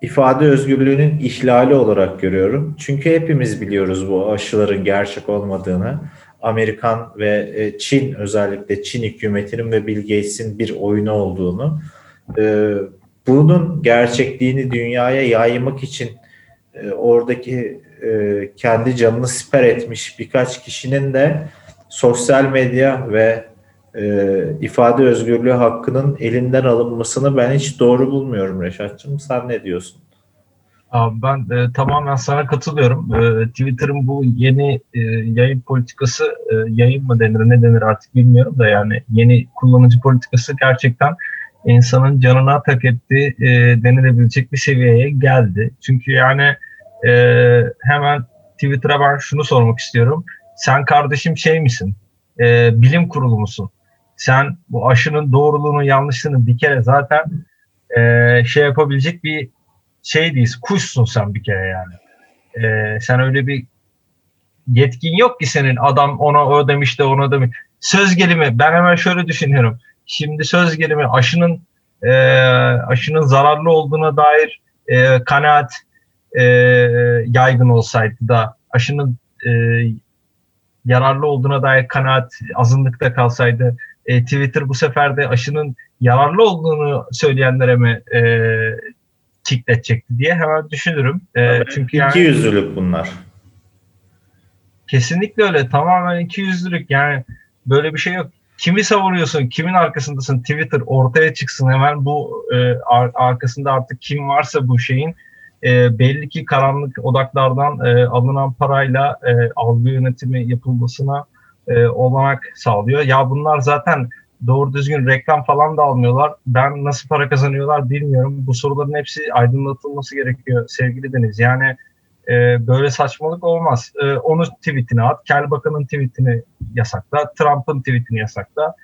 ifade özgürlüğünün ihlali olarak görüyorum. Çünkü hepimiz biliyoruz bu aşıların gerçek olmadığını. Amerikan ve e, Çin özellikle Çin hükümetinin ve Bill Gates'in bir oyunu olduğunu. E, bunun gerçekliğini dünyaya yaymak için e, oradaki e, kendi canını siper etmiş birkaç kişinin de sosyal medya ve e, ifade özgürlüğü hakkının elinden alınmasını ben hiç doğru bulmuyorum Reşat'cığım. Sen ne diyorsun? Abi ben e, tamamen sana katılıyorum. E, Twitter'ın bu yeni e, yayın politikası, e, yayın mı denir ne denir artık bilmiyorum da yani yeni kullanıcı politikası gerçekten insanın canına tak etti e, denilebilecek bir seviyeye geldi. Çünkü yani e, hemen Twitter'a ben şunu sormak istiyorum. Sen kardeşim şey misin? E, bilim kurulu musun? Sen bu aşının doğruluğunu yanlışlığını bir kere zaten e, şey yapabilecek bir şey değilsin. Kuşsun sen bir kere yani. E, sen öyle bir yetkin yok ki senin adam ona o demiş de ona demiş. Söz gelimi ben hemen şöyle düşünüyorum. Şimdi söz gelimi aşının e, aşının zararlı olduğuna dair e, kanaat e, yaygın olsaydı da aşının e, yararlı olduğuna dair kanaat azınlıkta kalsaydı e, Twitter bu sefer de aşının yararlı olduğunu söyleyenlere mi e, kickletecekti diye hemen düşünürüm. E, çünkü yani, İki yüzlülük bunlar. Kesinlikle öyle. Tamamen iki yüzlülük. Yani böyle bir şey yok. Kimi savunuyorsun? Kimin arkasındasın? Twitter ortaya çıksın hemen bu e, ar- arkasında artık kim varsa bu şeyin e, belli ki karanlık odaklardan e, alınan parayla e, algı yönetimi yapılmasına e, olanak sağlıyor. Ya bunlar zaten doğru düzgün reklam falan da almıyorlar. Ben nasıl para kazanıyorlar bilmiyorum. Bu soruların hepsi aydınlatılması gerekiyor sevgili Deniz. Yani e, böyle saçmalık olmaz. E, onu tweetine at. Kel Bakan'ın tweetini yasakla. Trump'ın tweetini yasakla.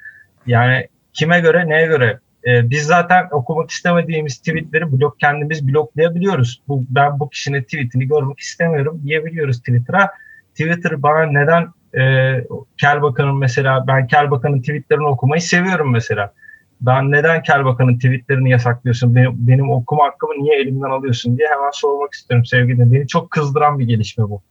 Yani kime göre neye göre? E, biz zaten okumak istemediğimiz tweetleri blok kendimiz bloklayabiliyoruz. Bu, ben bu kişinin tweetini görmek istemiyorum diyebiliyoruz Twitter'a. Twitter bana neden e, Kel Bakan'ın mesela ben Kel Bakan'ın tweetlerini okumayı seviyorum mesela. Ben neden Kel Bakan'ın tweetlerini yasaklıyorsun? Benim, benim okuma hakkımı niye elimden alıyorsun diye hemen sormak istiyorum sevgili. Beni çok kızdıran bir gelişme bu.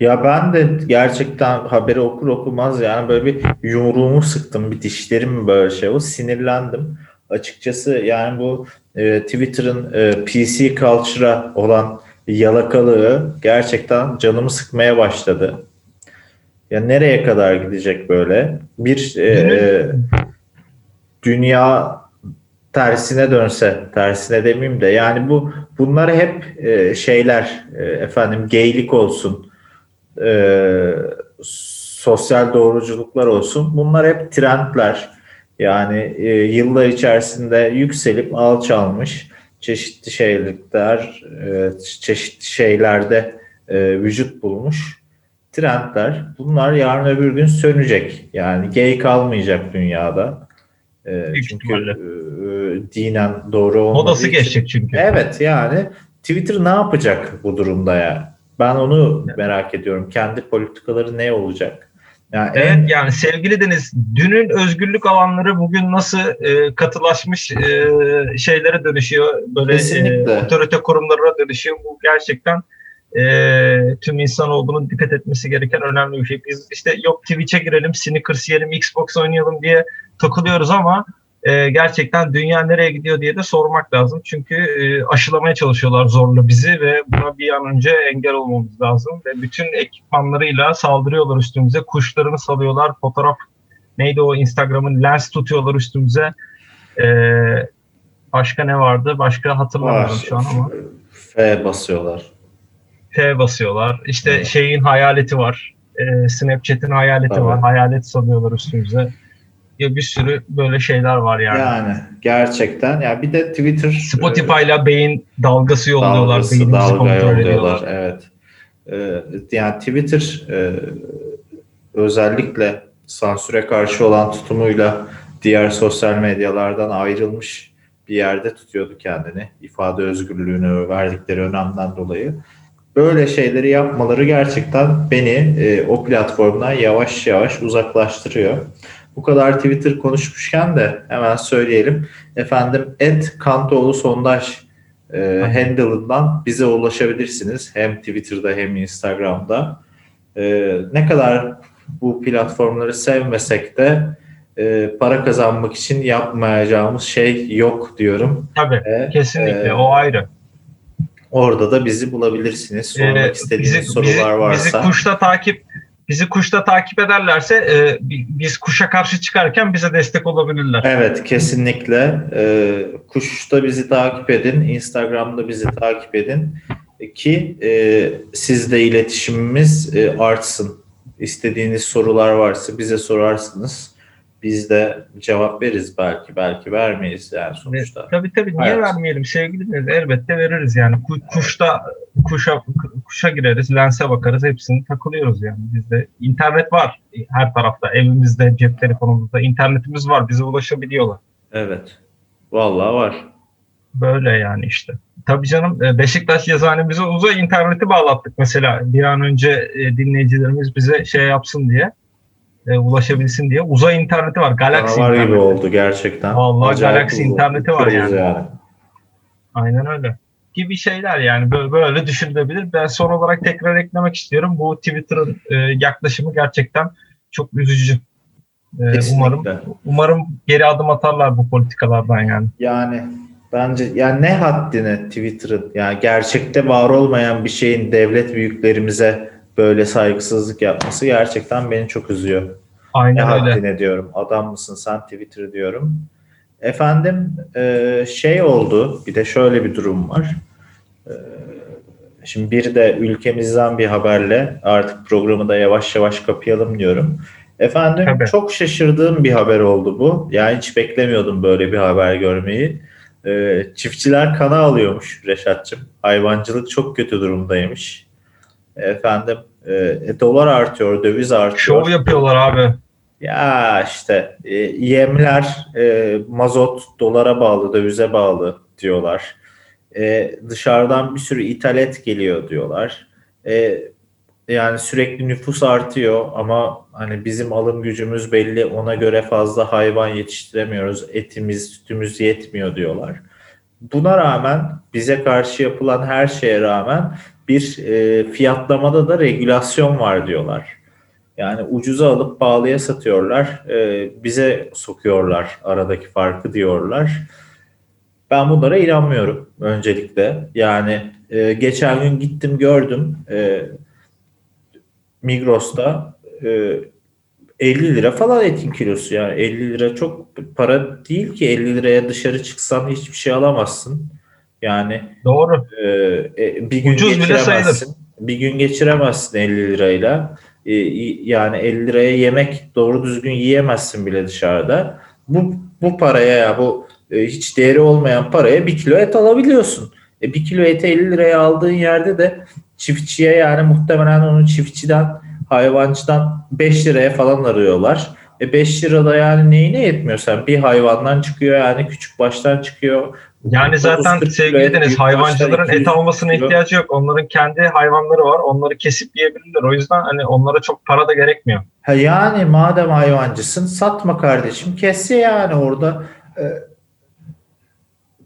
Ya ben de gerçekten haberi okur okumaz yani böyle bir yumruğumu sıktım, bir dişlerim böyle şey o sinirlendim. Açıkçası yani bu e, Twitter'ın e, PC culture'a olan yalakalığı gerçekten canımı sıkmaya başladı. Ya nereye kadar gidecek böyle? Bir e, dünya tersine dönse, tersine demeyeyim de yani bu bunlar hep e, şeyler e, efendim geylik olsun, e, sosyal doğruculuklar olsun. Bunlar hep trendler. Yani e, yıllar içerisinde yükselip alçalmış çeşitli şeylikler, e, çeşitli şeylerde e, vücut bulmuş trendler. Bunlar yarın öbür gün sönecek. Yani gay kalmayacak dünyada. E, çünkü e, dinen doğru olmadığı Modası için. geçecek çünkü. Evet yani Twitter ne yapacak bu durumda ya? Ben onu merak ediyorum. Kendi politikaları ne olacak? Yani evet en... yani sevgili Deniz, dünün özgürlük alanları bugün nasıl e, katılaşmış e, şeylere dönüşüyor, böyle e, otorite kurumlarına dönüşüyor. Bu gerçekten e, tüm insan olduğunu dikkat etmesi gereken önemli bir şey. Biz işte yok Twitch'e girelim, Snickers yiyelim, Xbox oynayalım diye takılıyoruz ama e, gerçekten dünya nereye gidiyor diye de sormak lazım. Çünkü e, aşılamaya çalışıyorlar zorla bizi ve buna bir an önce engel olmamız lazım. Ve bütün ekipmanlarıyla saldırıyorlar üstümüze. Kuşlarını salıyorlar. Fotoğraf neydi o Instagram'ın lens tutuyorlar üstümüze. E, başka ne vardı? Başka hatırlamıyorum Var. şu an ama. F basıyorlar. F basıyorlar. İşte evet. şeyin hayaleti var. E, Snapchat'in hayaleti evet. var. Hayalet salıyorlar üstümüze ya bir sürü böyle şeyler var yani. Yani gerçekten ya bir de Twitter Spotify'la e, beyin dalgası yolluyorlar, dalgası, dalga yolluyorlar. Evet. E, yani Twitter e, özellikle sansüre karşı olan tutumuyla diğer sosyal medyalardan ayrılmış bir yerde tutuyordu kendini. ifade özgürlüğünü verdikleri önemden dolayı. Böyle şeyleri yapmaları gerçekten beni e, o platformdan yavaş yavaş uzaklaştırıyor. Bu kadar Twitter konuşmuşken de hemen söyleyelim. Efendim et Kantoğlu sondaj e, handle'ından bize ulaşabilirsiniz. Hem Twitter'da hem Instagram'da. E, ne kadar bu platformları sevmesek de e, para kazanmak için yapmayacağımız şey yok diyorum. Tabii e, kesinlikle e, o ayrı. Orada da bizi bulabilirsiniz. Sormak ee, istediğiniz bizi, sorular bizi, varsa. Bizi kuşta takip bizi kuşta takip ederlerse e, biz kuşa karşı çıkarken bize destek olabilirler. Evet kesinlikle. E, kuşta bizi takip edin. Instagram'da bizi takip edin. Ki e, sizle iletişimimiz e, artsın. İstediğiniz sorular varsa bize sorarsınız biz de cevap veririz belki belki vermeyiz yani sonuçta. Evet, tabii tabii niye evet. vermeyelim sevgili elbette veririz yani kuşta kuşa kuşa gireriz lense bakarız hepsini takılıyoruz yani bizde internet var her tarafta evimizde cep telefonumuzda internetimiz var bize ulaşabiliyorlar. Evet vallahi var. Böyle yani işte. Tabii canım e, Beşiktaş yazıhanemize uzay interneti bağlattık mesela bir an önce e, dinleyicilerimiz bize şey yapsın diye e, ulaşabilsin diye. Uzay interneti var. Galaxy Canavar interneti. gibi oldu gerçekten. Vallahi Acayip Galaxy oldu. interneti var yani. yani. Aynen öyle. Gibi şeyler yani böyle, böyle düşünülebilir. Ben son olarak tekrar eklemek istiyorum. Bu Twitter'ın e, yaklaşımı gerçekten çok üzücü. E, umarım umarım geri adım atarlar bu politikalardan yani. Yani bence yani ne haddine Twitter'ın yani gerçekte var olmayan bir şeyin devlet büyüklerimize böyle saygısızlık yapması gerçekten beni çok üzüyor. Aynen ne öyle. haddine diyorum. Adam mısın sen Twitter diyorum. Efendim e, şey oldu bir de şöyle bir durum var. Ee, şimdi bir de ülkemizden bir haberle artık programı da yavaş yavaş kapayalım diyorum. Efendim Tabii. çok şaşırdığım bir haber oldu bu. Yani hiç beklemiyordum böyle bir haber görmeyi. Ee, çiftçiler kana alıyormuş Reşat'cığım. Hayvancılık çok kötü durumdaymış. Efendim e, e, dolar artıyor, döviz artıyor. Şov yapıyorlar abi. Ya işte e, yemler e, mazot dolara bağlı, dövize bağlı diyorlar. E, dışarıdan bir sürü ithalat geliyor diyorlar. E, yani sürekli nüfus artıyor ama hani bizim alım gücümüz belli ona göre fazla hayvan yetiştiremiyoruz. Etimiz, sütümüz yetmiyor diyorlar. Buna rağmen bize karşı yapılan her şeye rağmen bir e, fiyatlamada da regülasyon var diyorlar. Yani ucuza alıp pahalıya satıyorlar. E, bize sokuyorlar aradaki farkı diyorlar. Ben bunlara inanmıyorum öncelikle. Yani e, geçen gün gittim gördüm e, Migros'ta e, 50 lira falan etin kilosu yani 50 lira çok para değil ki 50 liraya dışarı çıksan hiçbir şey alamazsın. Yani Doğru. e, e, bir gün Ucuz bile. Bir gün geçiremezsin 50 lirayla. E, yani 50 liraya yemek doğru düzgün yiyemezsin bile dışarıda. Bu bu paraya ya bu e, hiç değeri olmayan paraya bir kilo et alabiliyorsun. E, bir kilo eti 50 liraya aldığın yerde de çiftçiye yani muhtemelen onu çiftçiden hayvancıdan 5 liraya falan arıyorlar. E 5 lirada yani neyine yetmiyor sen? Bir hayvandan çıkıyor yani küçük baştan çıkıyor. Yani zaten 30-40 kilo sevgili Deniz hayvancıların et 200 almasına kilo. ihtiyacı yok. Onların kendi hayvanları var. Onları kesip yiyebilirler. O yüzden hani onlara çok para da gerekmiyor. Ha yani madem hayvancısın satma kardeşim kes yani orada e,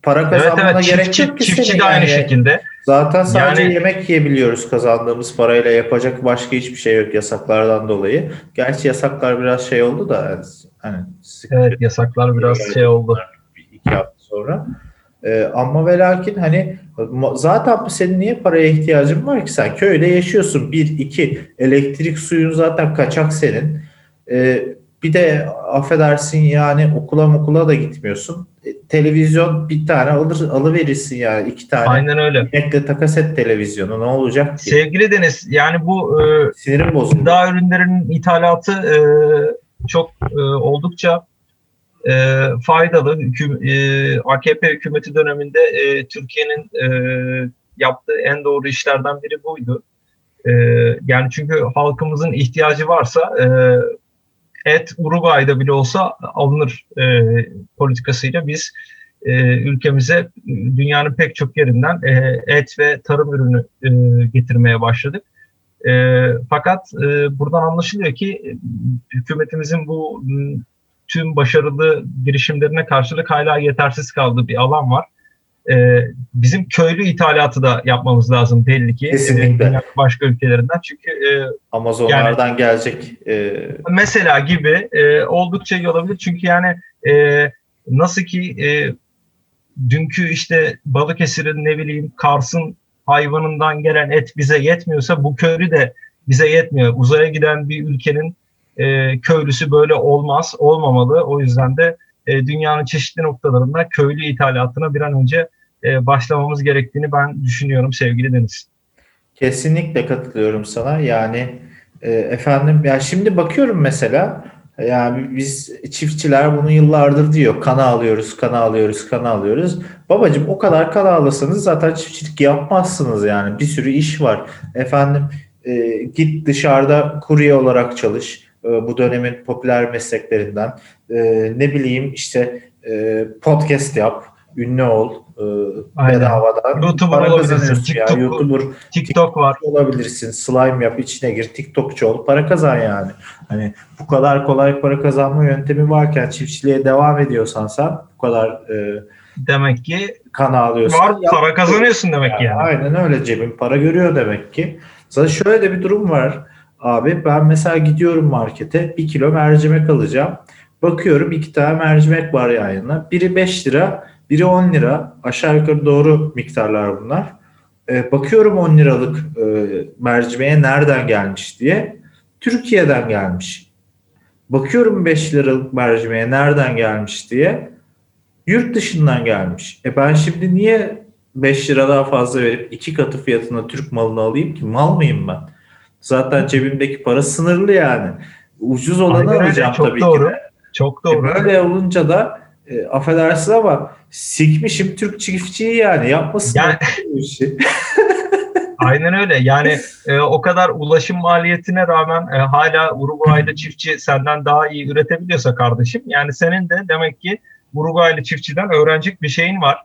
para Evet kazanmana evet gerek çiftçi, yok ki çiftçi de aynı yani. şekilde. Zaten sadece Yani- yemek yiyebiliyoruz kazandığımız parayla yapacak başka hiçbir şey yok yasaklardan dolayı. Gerçi yasaklar biraz şey oldu da hani sıkıntı Evet yasaklar biraz şey oldu. bir iki hafta sonra. Ee, ama ve lakin hani zaten senin niye paraya ihtiyacın var ki? Sen köyde yaşıyorsun. Bir iki elektrik suyun zaten kaçak senin. Ee, bir de affedersin yani okula okula da gitmiyorsun. E, televizyon bir tane alır alıverirsin yani iki tane. Aynen öyle. inekle takas et televizyonu. Ne olacak ki? Sevgili Deniz yani bu e, sinirim bozuldu. gıda ürünlerinin ithalatı e, çok e, oldukça e, faydalı. Hüküm, e, AKP hükümeti döneminde e, Türkiye'nin e, yaptığı en doğru işlerden biri buydu. E, yani çünkü halkımızın ihtiyacı varsa e, et Uruguay'da bile olsa alınır e, politikasıyla biz e, ülkemize dünyanın pek çok yerinden e, et ve tarım ürünü e, getirmeye başladık. E, fakat e, buradan anlaşılıyor ki e, hükümetimizin bu tüm başarılı girişimlerine karşılık hala yetersiz kaldığı bir alan var. E, bizim köylü ithalatı da yapmamız lazım belli ki. Kesinlikle. E, başka ülkelerinden. Çünkü e, Amazonlardan gelecek e, mesela gibi e, oldukça iyi olabilir. Çünkü yani e, nasıl ki e, dünkü işte Balıkesir'in ne bileyim Kars'ın hayvanından gelen et bize yetmiyorsa bu köylü de bize yetmiyor. Uzaya giden bir ülkenin e, köylüsü böyle olmaz, olmamalı. O yüzden de e, dünyanın çeşitli noktalarında köylü ithalatına bir an önce e, başlamamız gerektiğini ben düşünüyorum sevgili Deniz. Kesinlikle katılıyorum sana. Yani e, efendim ya şimdi bakıyorum mesela yani biz çiftçiler bunu yıllardır diyor. Kana alıyoruz, kana alıyoruz, kana alıyoruz. Babacım o kadar kana alırsanız zaten çiftçilik yapmazsınız yani. Bir sürü iş var. Efendim e, git dışarıda kurye olarak çalış. E, bu dönemin popüler mesleklerinden. E, ne bileyim işte e, podcast yap, ünlü ol. Aynen. bedavadan. YouTuber Para kazanıyorsun ya. TikTok- YouTuber TikTok var. olabilirsin. Slime yap, içine gir, TikTokçu ol, para kazan yani. Hani bu kadar kolay para kazanma yöntemi varken çiftçiliğe devam ediyorsan sen bu kadar e, Demek ki kan alıyorsan var yap- para kazanıyorsun demek ki yani. Aynen öyle cebin para görüyor demek ki. Zaten şöyle de bir durum var abi ben mesela gidiyorum markete bir kilo mercimek alacağım. Bakıyorum iki tane mercimek var yan. Biri 5 lira, biri 10 lira. Aşağı yukarı doğru miktarlar bunlar. Ee, bakıyorum 10 liralık e, mercimeğe nereden gelmiş diye. Türkiye'den gelmiş. Bakıyorum 5 liralık mercimeğe nereden gelmiş diye. Yurt dışından gelmiş. E ben şimdi niye 5 lira daha fazla verip iki katı fiyatına Türk malını alayım ki mal mıyım ben? Zaten cebimdeki para sınırlı yani. Ucuz olanı Aynen alacağım çok tabii doğru. ki de. Çok E doğru. Böyle olunca da e, affedersin ama sikmişim Türk çiftçiyi yani yapmasın Yani- bu işi. Aynen öyle. Yani e, o kadar ulaşım maliyetine rağmen e, hala Uruguaylı çiftçi senden daha iyi üretebiliyorsa kardeşim. Yani senin de demek ki Uruguaylı çiftçiden öğrenecek bir şeyin var.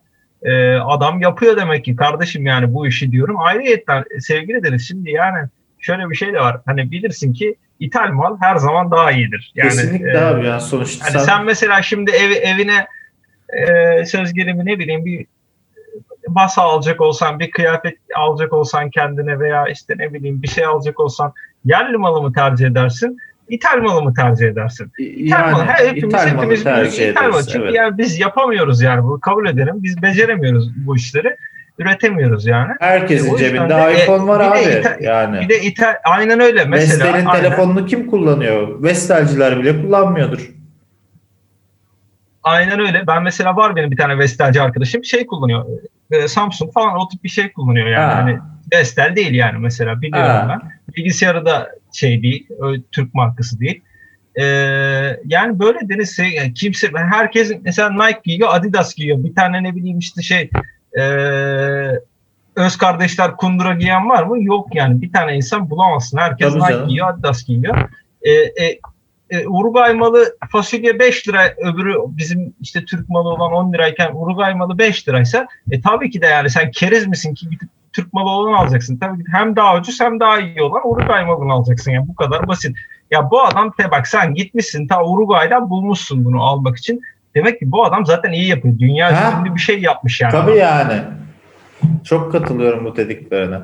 E, adam yapıyor demek ki kardeşim yani bu işi diyorum. Ayrıyetten e, sevgili deriz şimdi yani şöyle bir şey de var. Hani bilirsin ki ithal mal her zaman daha iyidir. Yani, Kesinlikle e, abi yani sonuçta Hani sen, sen mesela şimdi ev, evine e, söz gelimi ne bileyim bir masa alacak olsan, bir kıyafet alacak olsan kendine veya işte ne bileyim bir şey alacak olsan yerli malı mı tercih edersin? İthal malı mı tercih edersin? İthal yani malı. Her, hepimiz, ithal malı hepimiz tercih ithal malı. ederiz. Çünkü Evet. yani biz yapamıyoruz yani bunu kabul edelim. Biz beceremiyoruz bu işleri. Üretemiyoruz yani. Herkesin E, cebinde de, e, iPhone var abi. ithal- yani. Bir de ithal, aynen öyle. Mesela Vestel'in telefonunu kim kullanıyor? Vestelciler bile kullanmıyordur. Aynen öyle. Ben mesela var benim bir tane Vestelci arkadaşım şey kullanıyor. E, Samsung falan o tip bir şey kullanıyor yani. Ha. Hani Vestel değil yani mesela biliyorum Ha. ben. Bilgisayarı da şey değil, Türk markası değil. E, yani böyle deniz yani kimse herkes mesela Nike giyiyor, Adidas giyiyor. Bir tane ne bileyim işte şey e, öz kardeşler kundura giyen var mı? Yok yani. Bir tane insan bulamazsın. Herkes Tabii Nike canım. giyiyor, Adidas giyiyor. E, e, e, Uruguay malı fasulye 5 lira öbürü bizim işte Türk malı olan 10 lirayken Uruguay malı 5 liraysa e, tabii ki de yani sen keriz misin ki gidip Türk malı olan alacaksın. Tabii ki hem daha ucuz hem daha iyi olan Uruguay malını alacaksın. Yani bu kadar basit. Ya bu adam te bak sen gitmişsin ta Uruguay'dan bulmuşsun bunu almak için. Demek ki bu adam zaten iyi yapıyor. Dünya ünlü bir şey yapmış yani. Tabii yani. Çok katılıyorum bu dediklerine.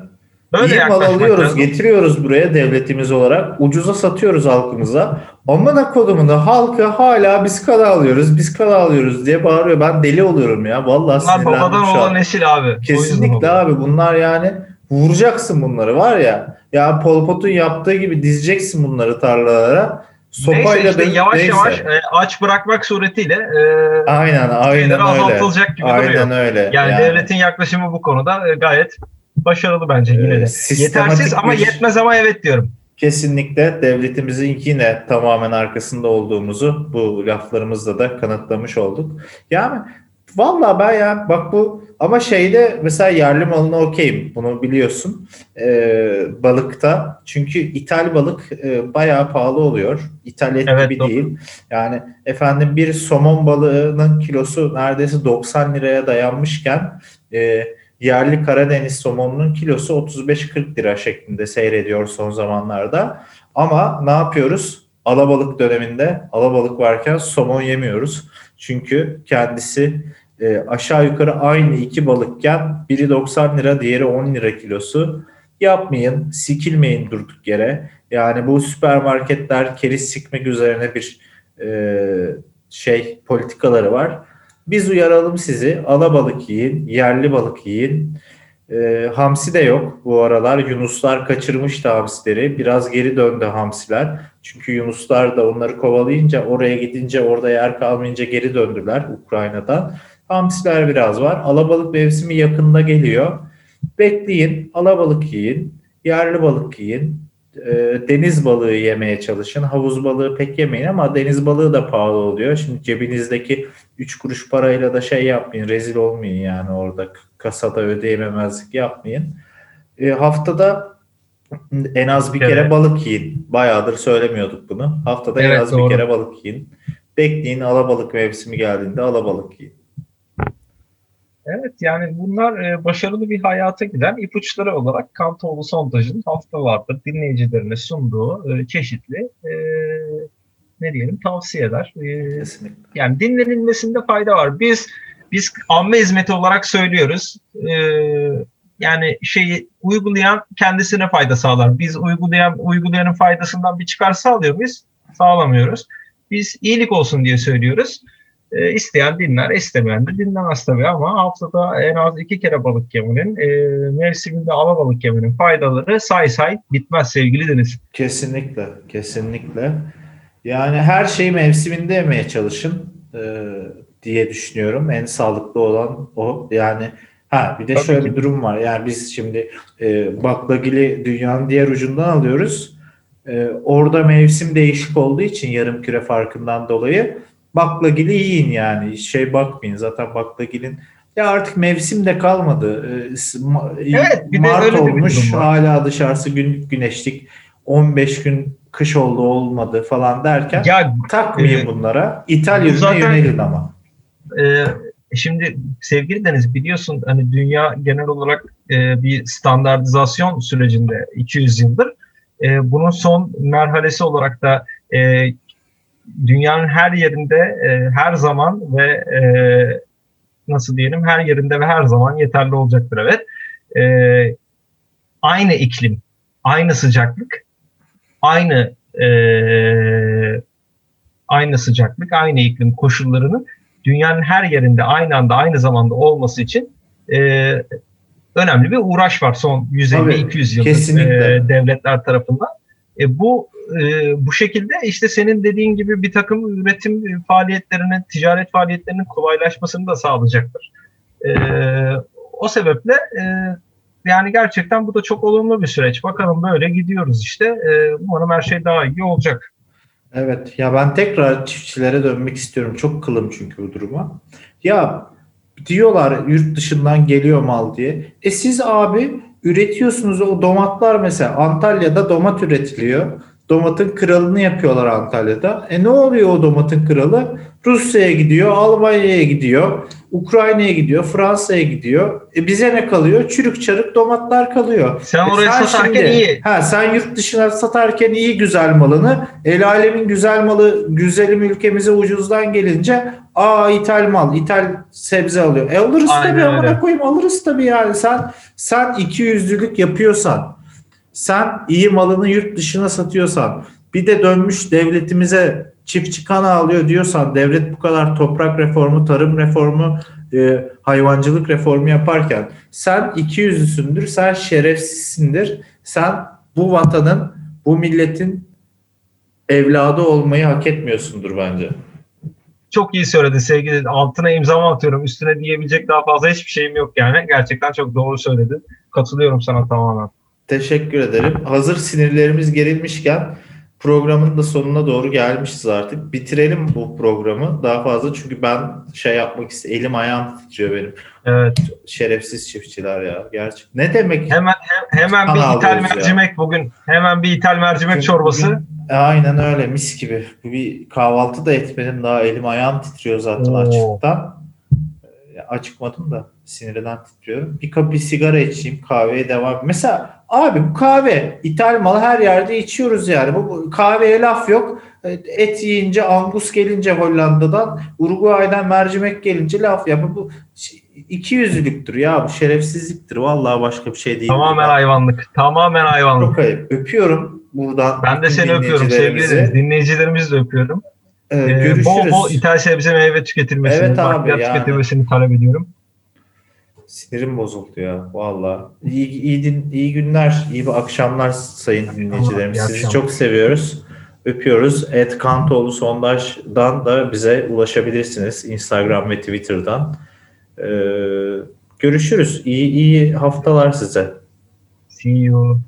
Böyle İyi mal alıyoruz, lazım. getiriyoruz buraya devletimiz olarak. Ucuza satıyoruz halkımıza. Amına kodumunu halkı hala biz kada alıyoruz, biz kada alıyoruz diye bağırıyor. Ben deli oluyorum ya. Vallahi sinirlendim babadan şu an. olan nesil abi. Kesinlikle abi bunlar yani vuracaksın bunları var ya. Ya Pol Pot'un yaptığı gibi dizeceksin bunları tarlalara. Sopayla Neyse işte yavaş neyse. yavaş e, aç bırakmak suretiyle e, Aynen aynen öyle. azaltılacak gibi Aynen duruyor. öyle. Yani, devletin yaklaşımı bu konuda e, gayet başarılı bence yine de. sistematik Yetersiz ama yetmez ama evet diyorum. Kesinlikle devletimizin yine tamamen arkasında olduğumuzu bu laflarımızla da kanıtlamış olduk. Yani vallahi ben ya bak bu ama şeyde mesela yerli malına okeyim bunu biliyorsun Ee, balıkta çünkü ithal balık e, bayağı pahalı oluyor. İthal et Evet, gibi doğru. değil. Yani efendim bir somon balığının kilosu neredeyse 90 liraya dayanmışken e, yerli Karadeniz somonunun kilosu 35-40 lira şeklinde seyrediyor son zamanlarda. Ama ne yapıyoruz? Alabalık döneminde alabalık varken somon yemiyoruz. Çünkü kendisi e, aşağı yukarı aynı iki balıkken biri 90 lira diğeri 10 lira kilosu. Yapmayın, sikilmeyin durduk yere. Yani bu süpermarketler keriz sikmek üzerine bir e, şey politikaları var. Biz uyaralım sizi. Alabalık yiyin, yerli balık yiyin. E, hamsi de yok bu aralar. Yunuslar kaçırmıştı hamsileri. Biraz geri döndü hamsiler. Çünkü Yunuslar da onları kovalayınca oraya gidince orada yer kalmayınca geri döndüler Ukrayna'dan. Hamsiler biraz var. Alabalık mevsimi yakında geliyor. Bekleyin, alabalık yiyin, yerli balık yiyin, e, deniz balığı yemeye çalışın. Havuz balığı pek yemeyin ama deniz balığı da pahalı oluyor. Şimdi cebinizdeki 3 kuruş parayla da şey yapmayın, rezil olmayın yani orada kasada ödeyememezlik yapmayın. E, haftada en az bir Evet. kere balık yiyin. Bayağıdır söylemiyorduk bunu. Haftada en Evet, az doğru. bir kere balık yiyin. Bekleyin alabalık mevsimi geldiğinde alabalık yiyin. Evet yani bunlar e, başarılı bir hayata giden ipuçları olarak Kantoğlu Sondaj'ın haftalardır dinleyicilerine sunduğu e, çeşitli e, ne diyelim tavsiyeler. E, Kesinlikle. yani dinlenilmesinde fayda var. Biz biz amme hizmeti olarak söylüyoruz. E, yani şeyi uygulayan kendisine fayda sağlar. Biz uygulayan uygulayanın faydasından bir çıkar sağlıyor muyuz? Sağlamıyoruz. Biz iyilik olsun diye söylüyoruz. E, isteyen dinler, istemeyen de dinlemez tabii ama haftada en az iki kere balık yemenin, e, mevsiminde alabalık yemenin faydaları say say bitmez sevgili Deniz. Kesinlikle, kesinlikle. Yani her şeyi mevsiminde yemeye çalışın e, diye düşünüyorum. En sağlıklı olan o. Yani Ha bir de Tabii şöyle ki. bir durum var. Yani biz şimdi e, baklagili dünyanın diğer ucundan alıyoruz. E, orada mevsim değişik olduğu için yarım küre farkından dolayı baklagili yiyin yani. Şey bakmayın zaten baklagilin ya artık mevsim de kalmadı. E, ma- Evet, bir Mart öyle de bir olmuş var. hala dışarısı günlük güneşlik 15 gün kış oldu olmadı falan derken Ya takmayın e, bunlara. İtalya zaten- yönelin ama. e, şimdi sevgili Deniz biliyorsun hani dünya genel olarak e, bir standartizasyon sürecinde 200 yıldır. E, bunun son merhalesi olarak da e, dünyanın her yerinde e, her zaman ve e, nasıl diyelim her yerinde ve her zaman yeterli olacaktır evet. E, aynı iklim, aynı sıcaklık, aynı e, aynı sıcaklık, aynı iklim koşullarının dünyanın her yerinde aynı anda aynı zamanda olması için e, önemli bir uğraş var son 150-200 yıldır e, devletler tarafından. E, bu e, bu şekilde işte senin dediğin gibi bir takım üretim faaliyetlerinin, ticaret faaliyetlerinin kolaylaşmasını da sağlayacaktır. E, o sebeple e, yani gerçekten bu da çok olumlu bir süreç. Bakalım böyle gidiyoruz işte. E, umarım her şey daha iyi olacak. Evet ya ben tekrar çiftçilere dönmek istiyorum. Çok kılım çünkü bu duruma. Ya diyorlar yurt dışından geliyor mal diye. E siz abi üretiyorsunuz o domatlar mesela Antalya'da domat üretiliyor. Domatın kralını yapıyorlar Antalya'da. E ne oluyor o domatın kralı? Rusya'ya gidiyor, Almanya'ya gidiyor, Ukrayna'ya gidiyor, Fransa'ya gidiyor. E bize ne kalıyor? Çürük çarık domatlar kalıyor. Sen E oraya sen satarken şimdi- iyi. Ha sen yurt dışına satarken iyi güzel malını, el alemin güzel malı güzelim ülkemize ucuzdan gelince aa ithal mal, ithal sebze alıyor. E alırız Aynen tabii amına koyayım alırız tabii yani. Sen sen iki yüzlülük yapıyorsan, sen iyi malını yurt dışına satıyorsan, bir de dönmüş devletimize çiftçi kan ağlıyor diyorsan, devlet bu kadar toprak reformu, tarım reformu, e, hayvancılık reformu yaparken sen iki yüzlüsündür, sen şerefsizsindir, sen bu vatanın, bu milletin evladı olmayı hak etmiyorsundur bence. Çok iyi söyledin sevgili. Altına imzamı atıyorum. Üstüne diyebilecek daha fazla hiçbir şeyim yok yani. Gerçekten çok doğru söyledin. Katılıyorum sana tamamen. Teşekkür ederim. Hazır sinirlerimiz gerilmişken programın da sonuna doğru gelmişiz artık. Bitirelim bu programı daha fazla çünkü ben şey yapmak istiyorum. Elim ayağım titriyor benim. Evet. Şerefsiz çiftçiler ya. Gerçek. Ne demek? Hemen hem- hemen bir ithal alıyoruz ya. mercimek bugün. Hemen bir ithal mercimek Çünkü çorbası. bugün- E, aynen öyle mis gibi. Bir kahvaltı da etmedim daha elim ayağım titriyor zaten Oo. açlıktan. E, Acıkmadım da sinirden titriyorum. Bir kapı sigara içeyim kahveye devam. Mesela abi bu kahve ithal malı her yerde içiyoruz yani. Bu, bu kahveye laf yok. E, Et yiyince angus gelince Hollanda'dan Uruguay'dan mercimek gelince laf ya. Bu, bu iki yüzlülüktür ya bu şerefsizliktir. Vallahi başka bir şey değil. Tamamen hayvanlık. Tamamen hayvanlık. Çok ayıp. Öpüyorum buradan. Ben de seni öpüyorum sevgili dinleyicilerimizi. De öpüyorum. Ee, Ee, görüşürüz. bol bol ithal sebze meyve tüketilmesini, Evet abi, yani. tüketilmesini talep ediyorum. Sinirim bozuldu ya valla. İyi, iyi, din- iyi günler, iyi bir akşamlar sayın dinleyicilerimiz. Sizi akşamlar. çok seviyoruz. Öpüyoruz. Ed Kantoğlu Sondaj'dan da bize ulaşabilirsiniz. Instagram ve Twitter'dan. Ee, görüşürüz. İyi, iyi haftalar size. See you.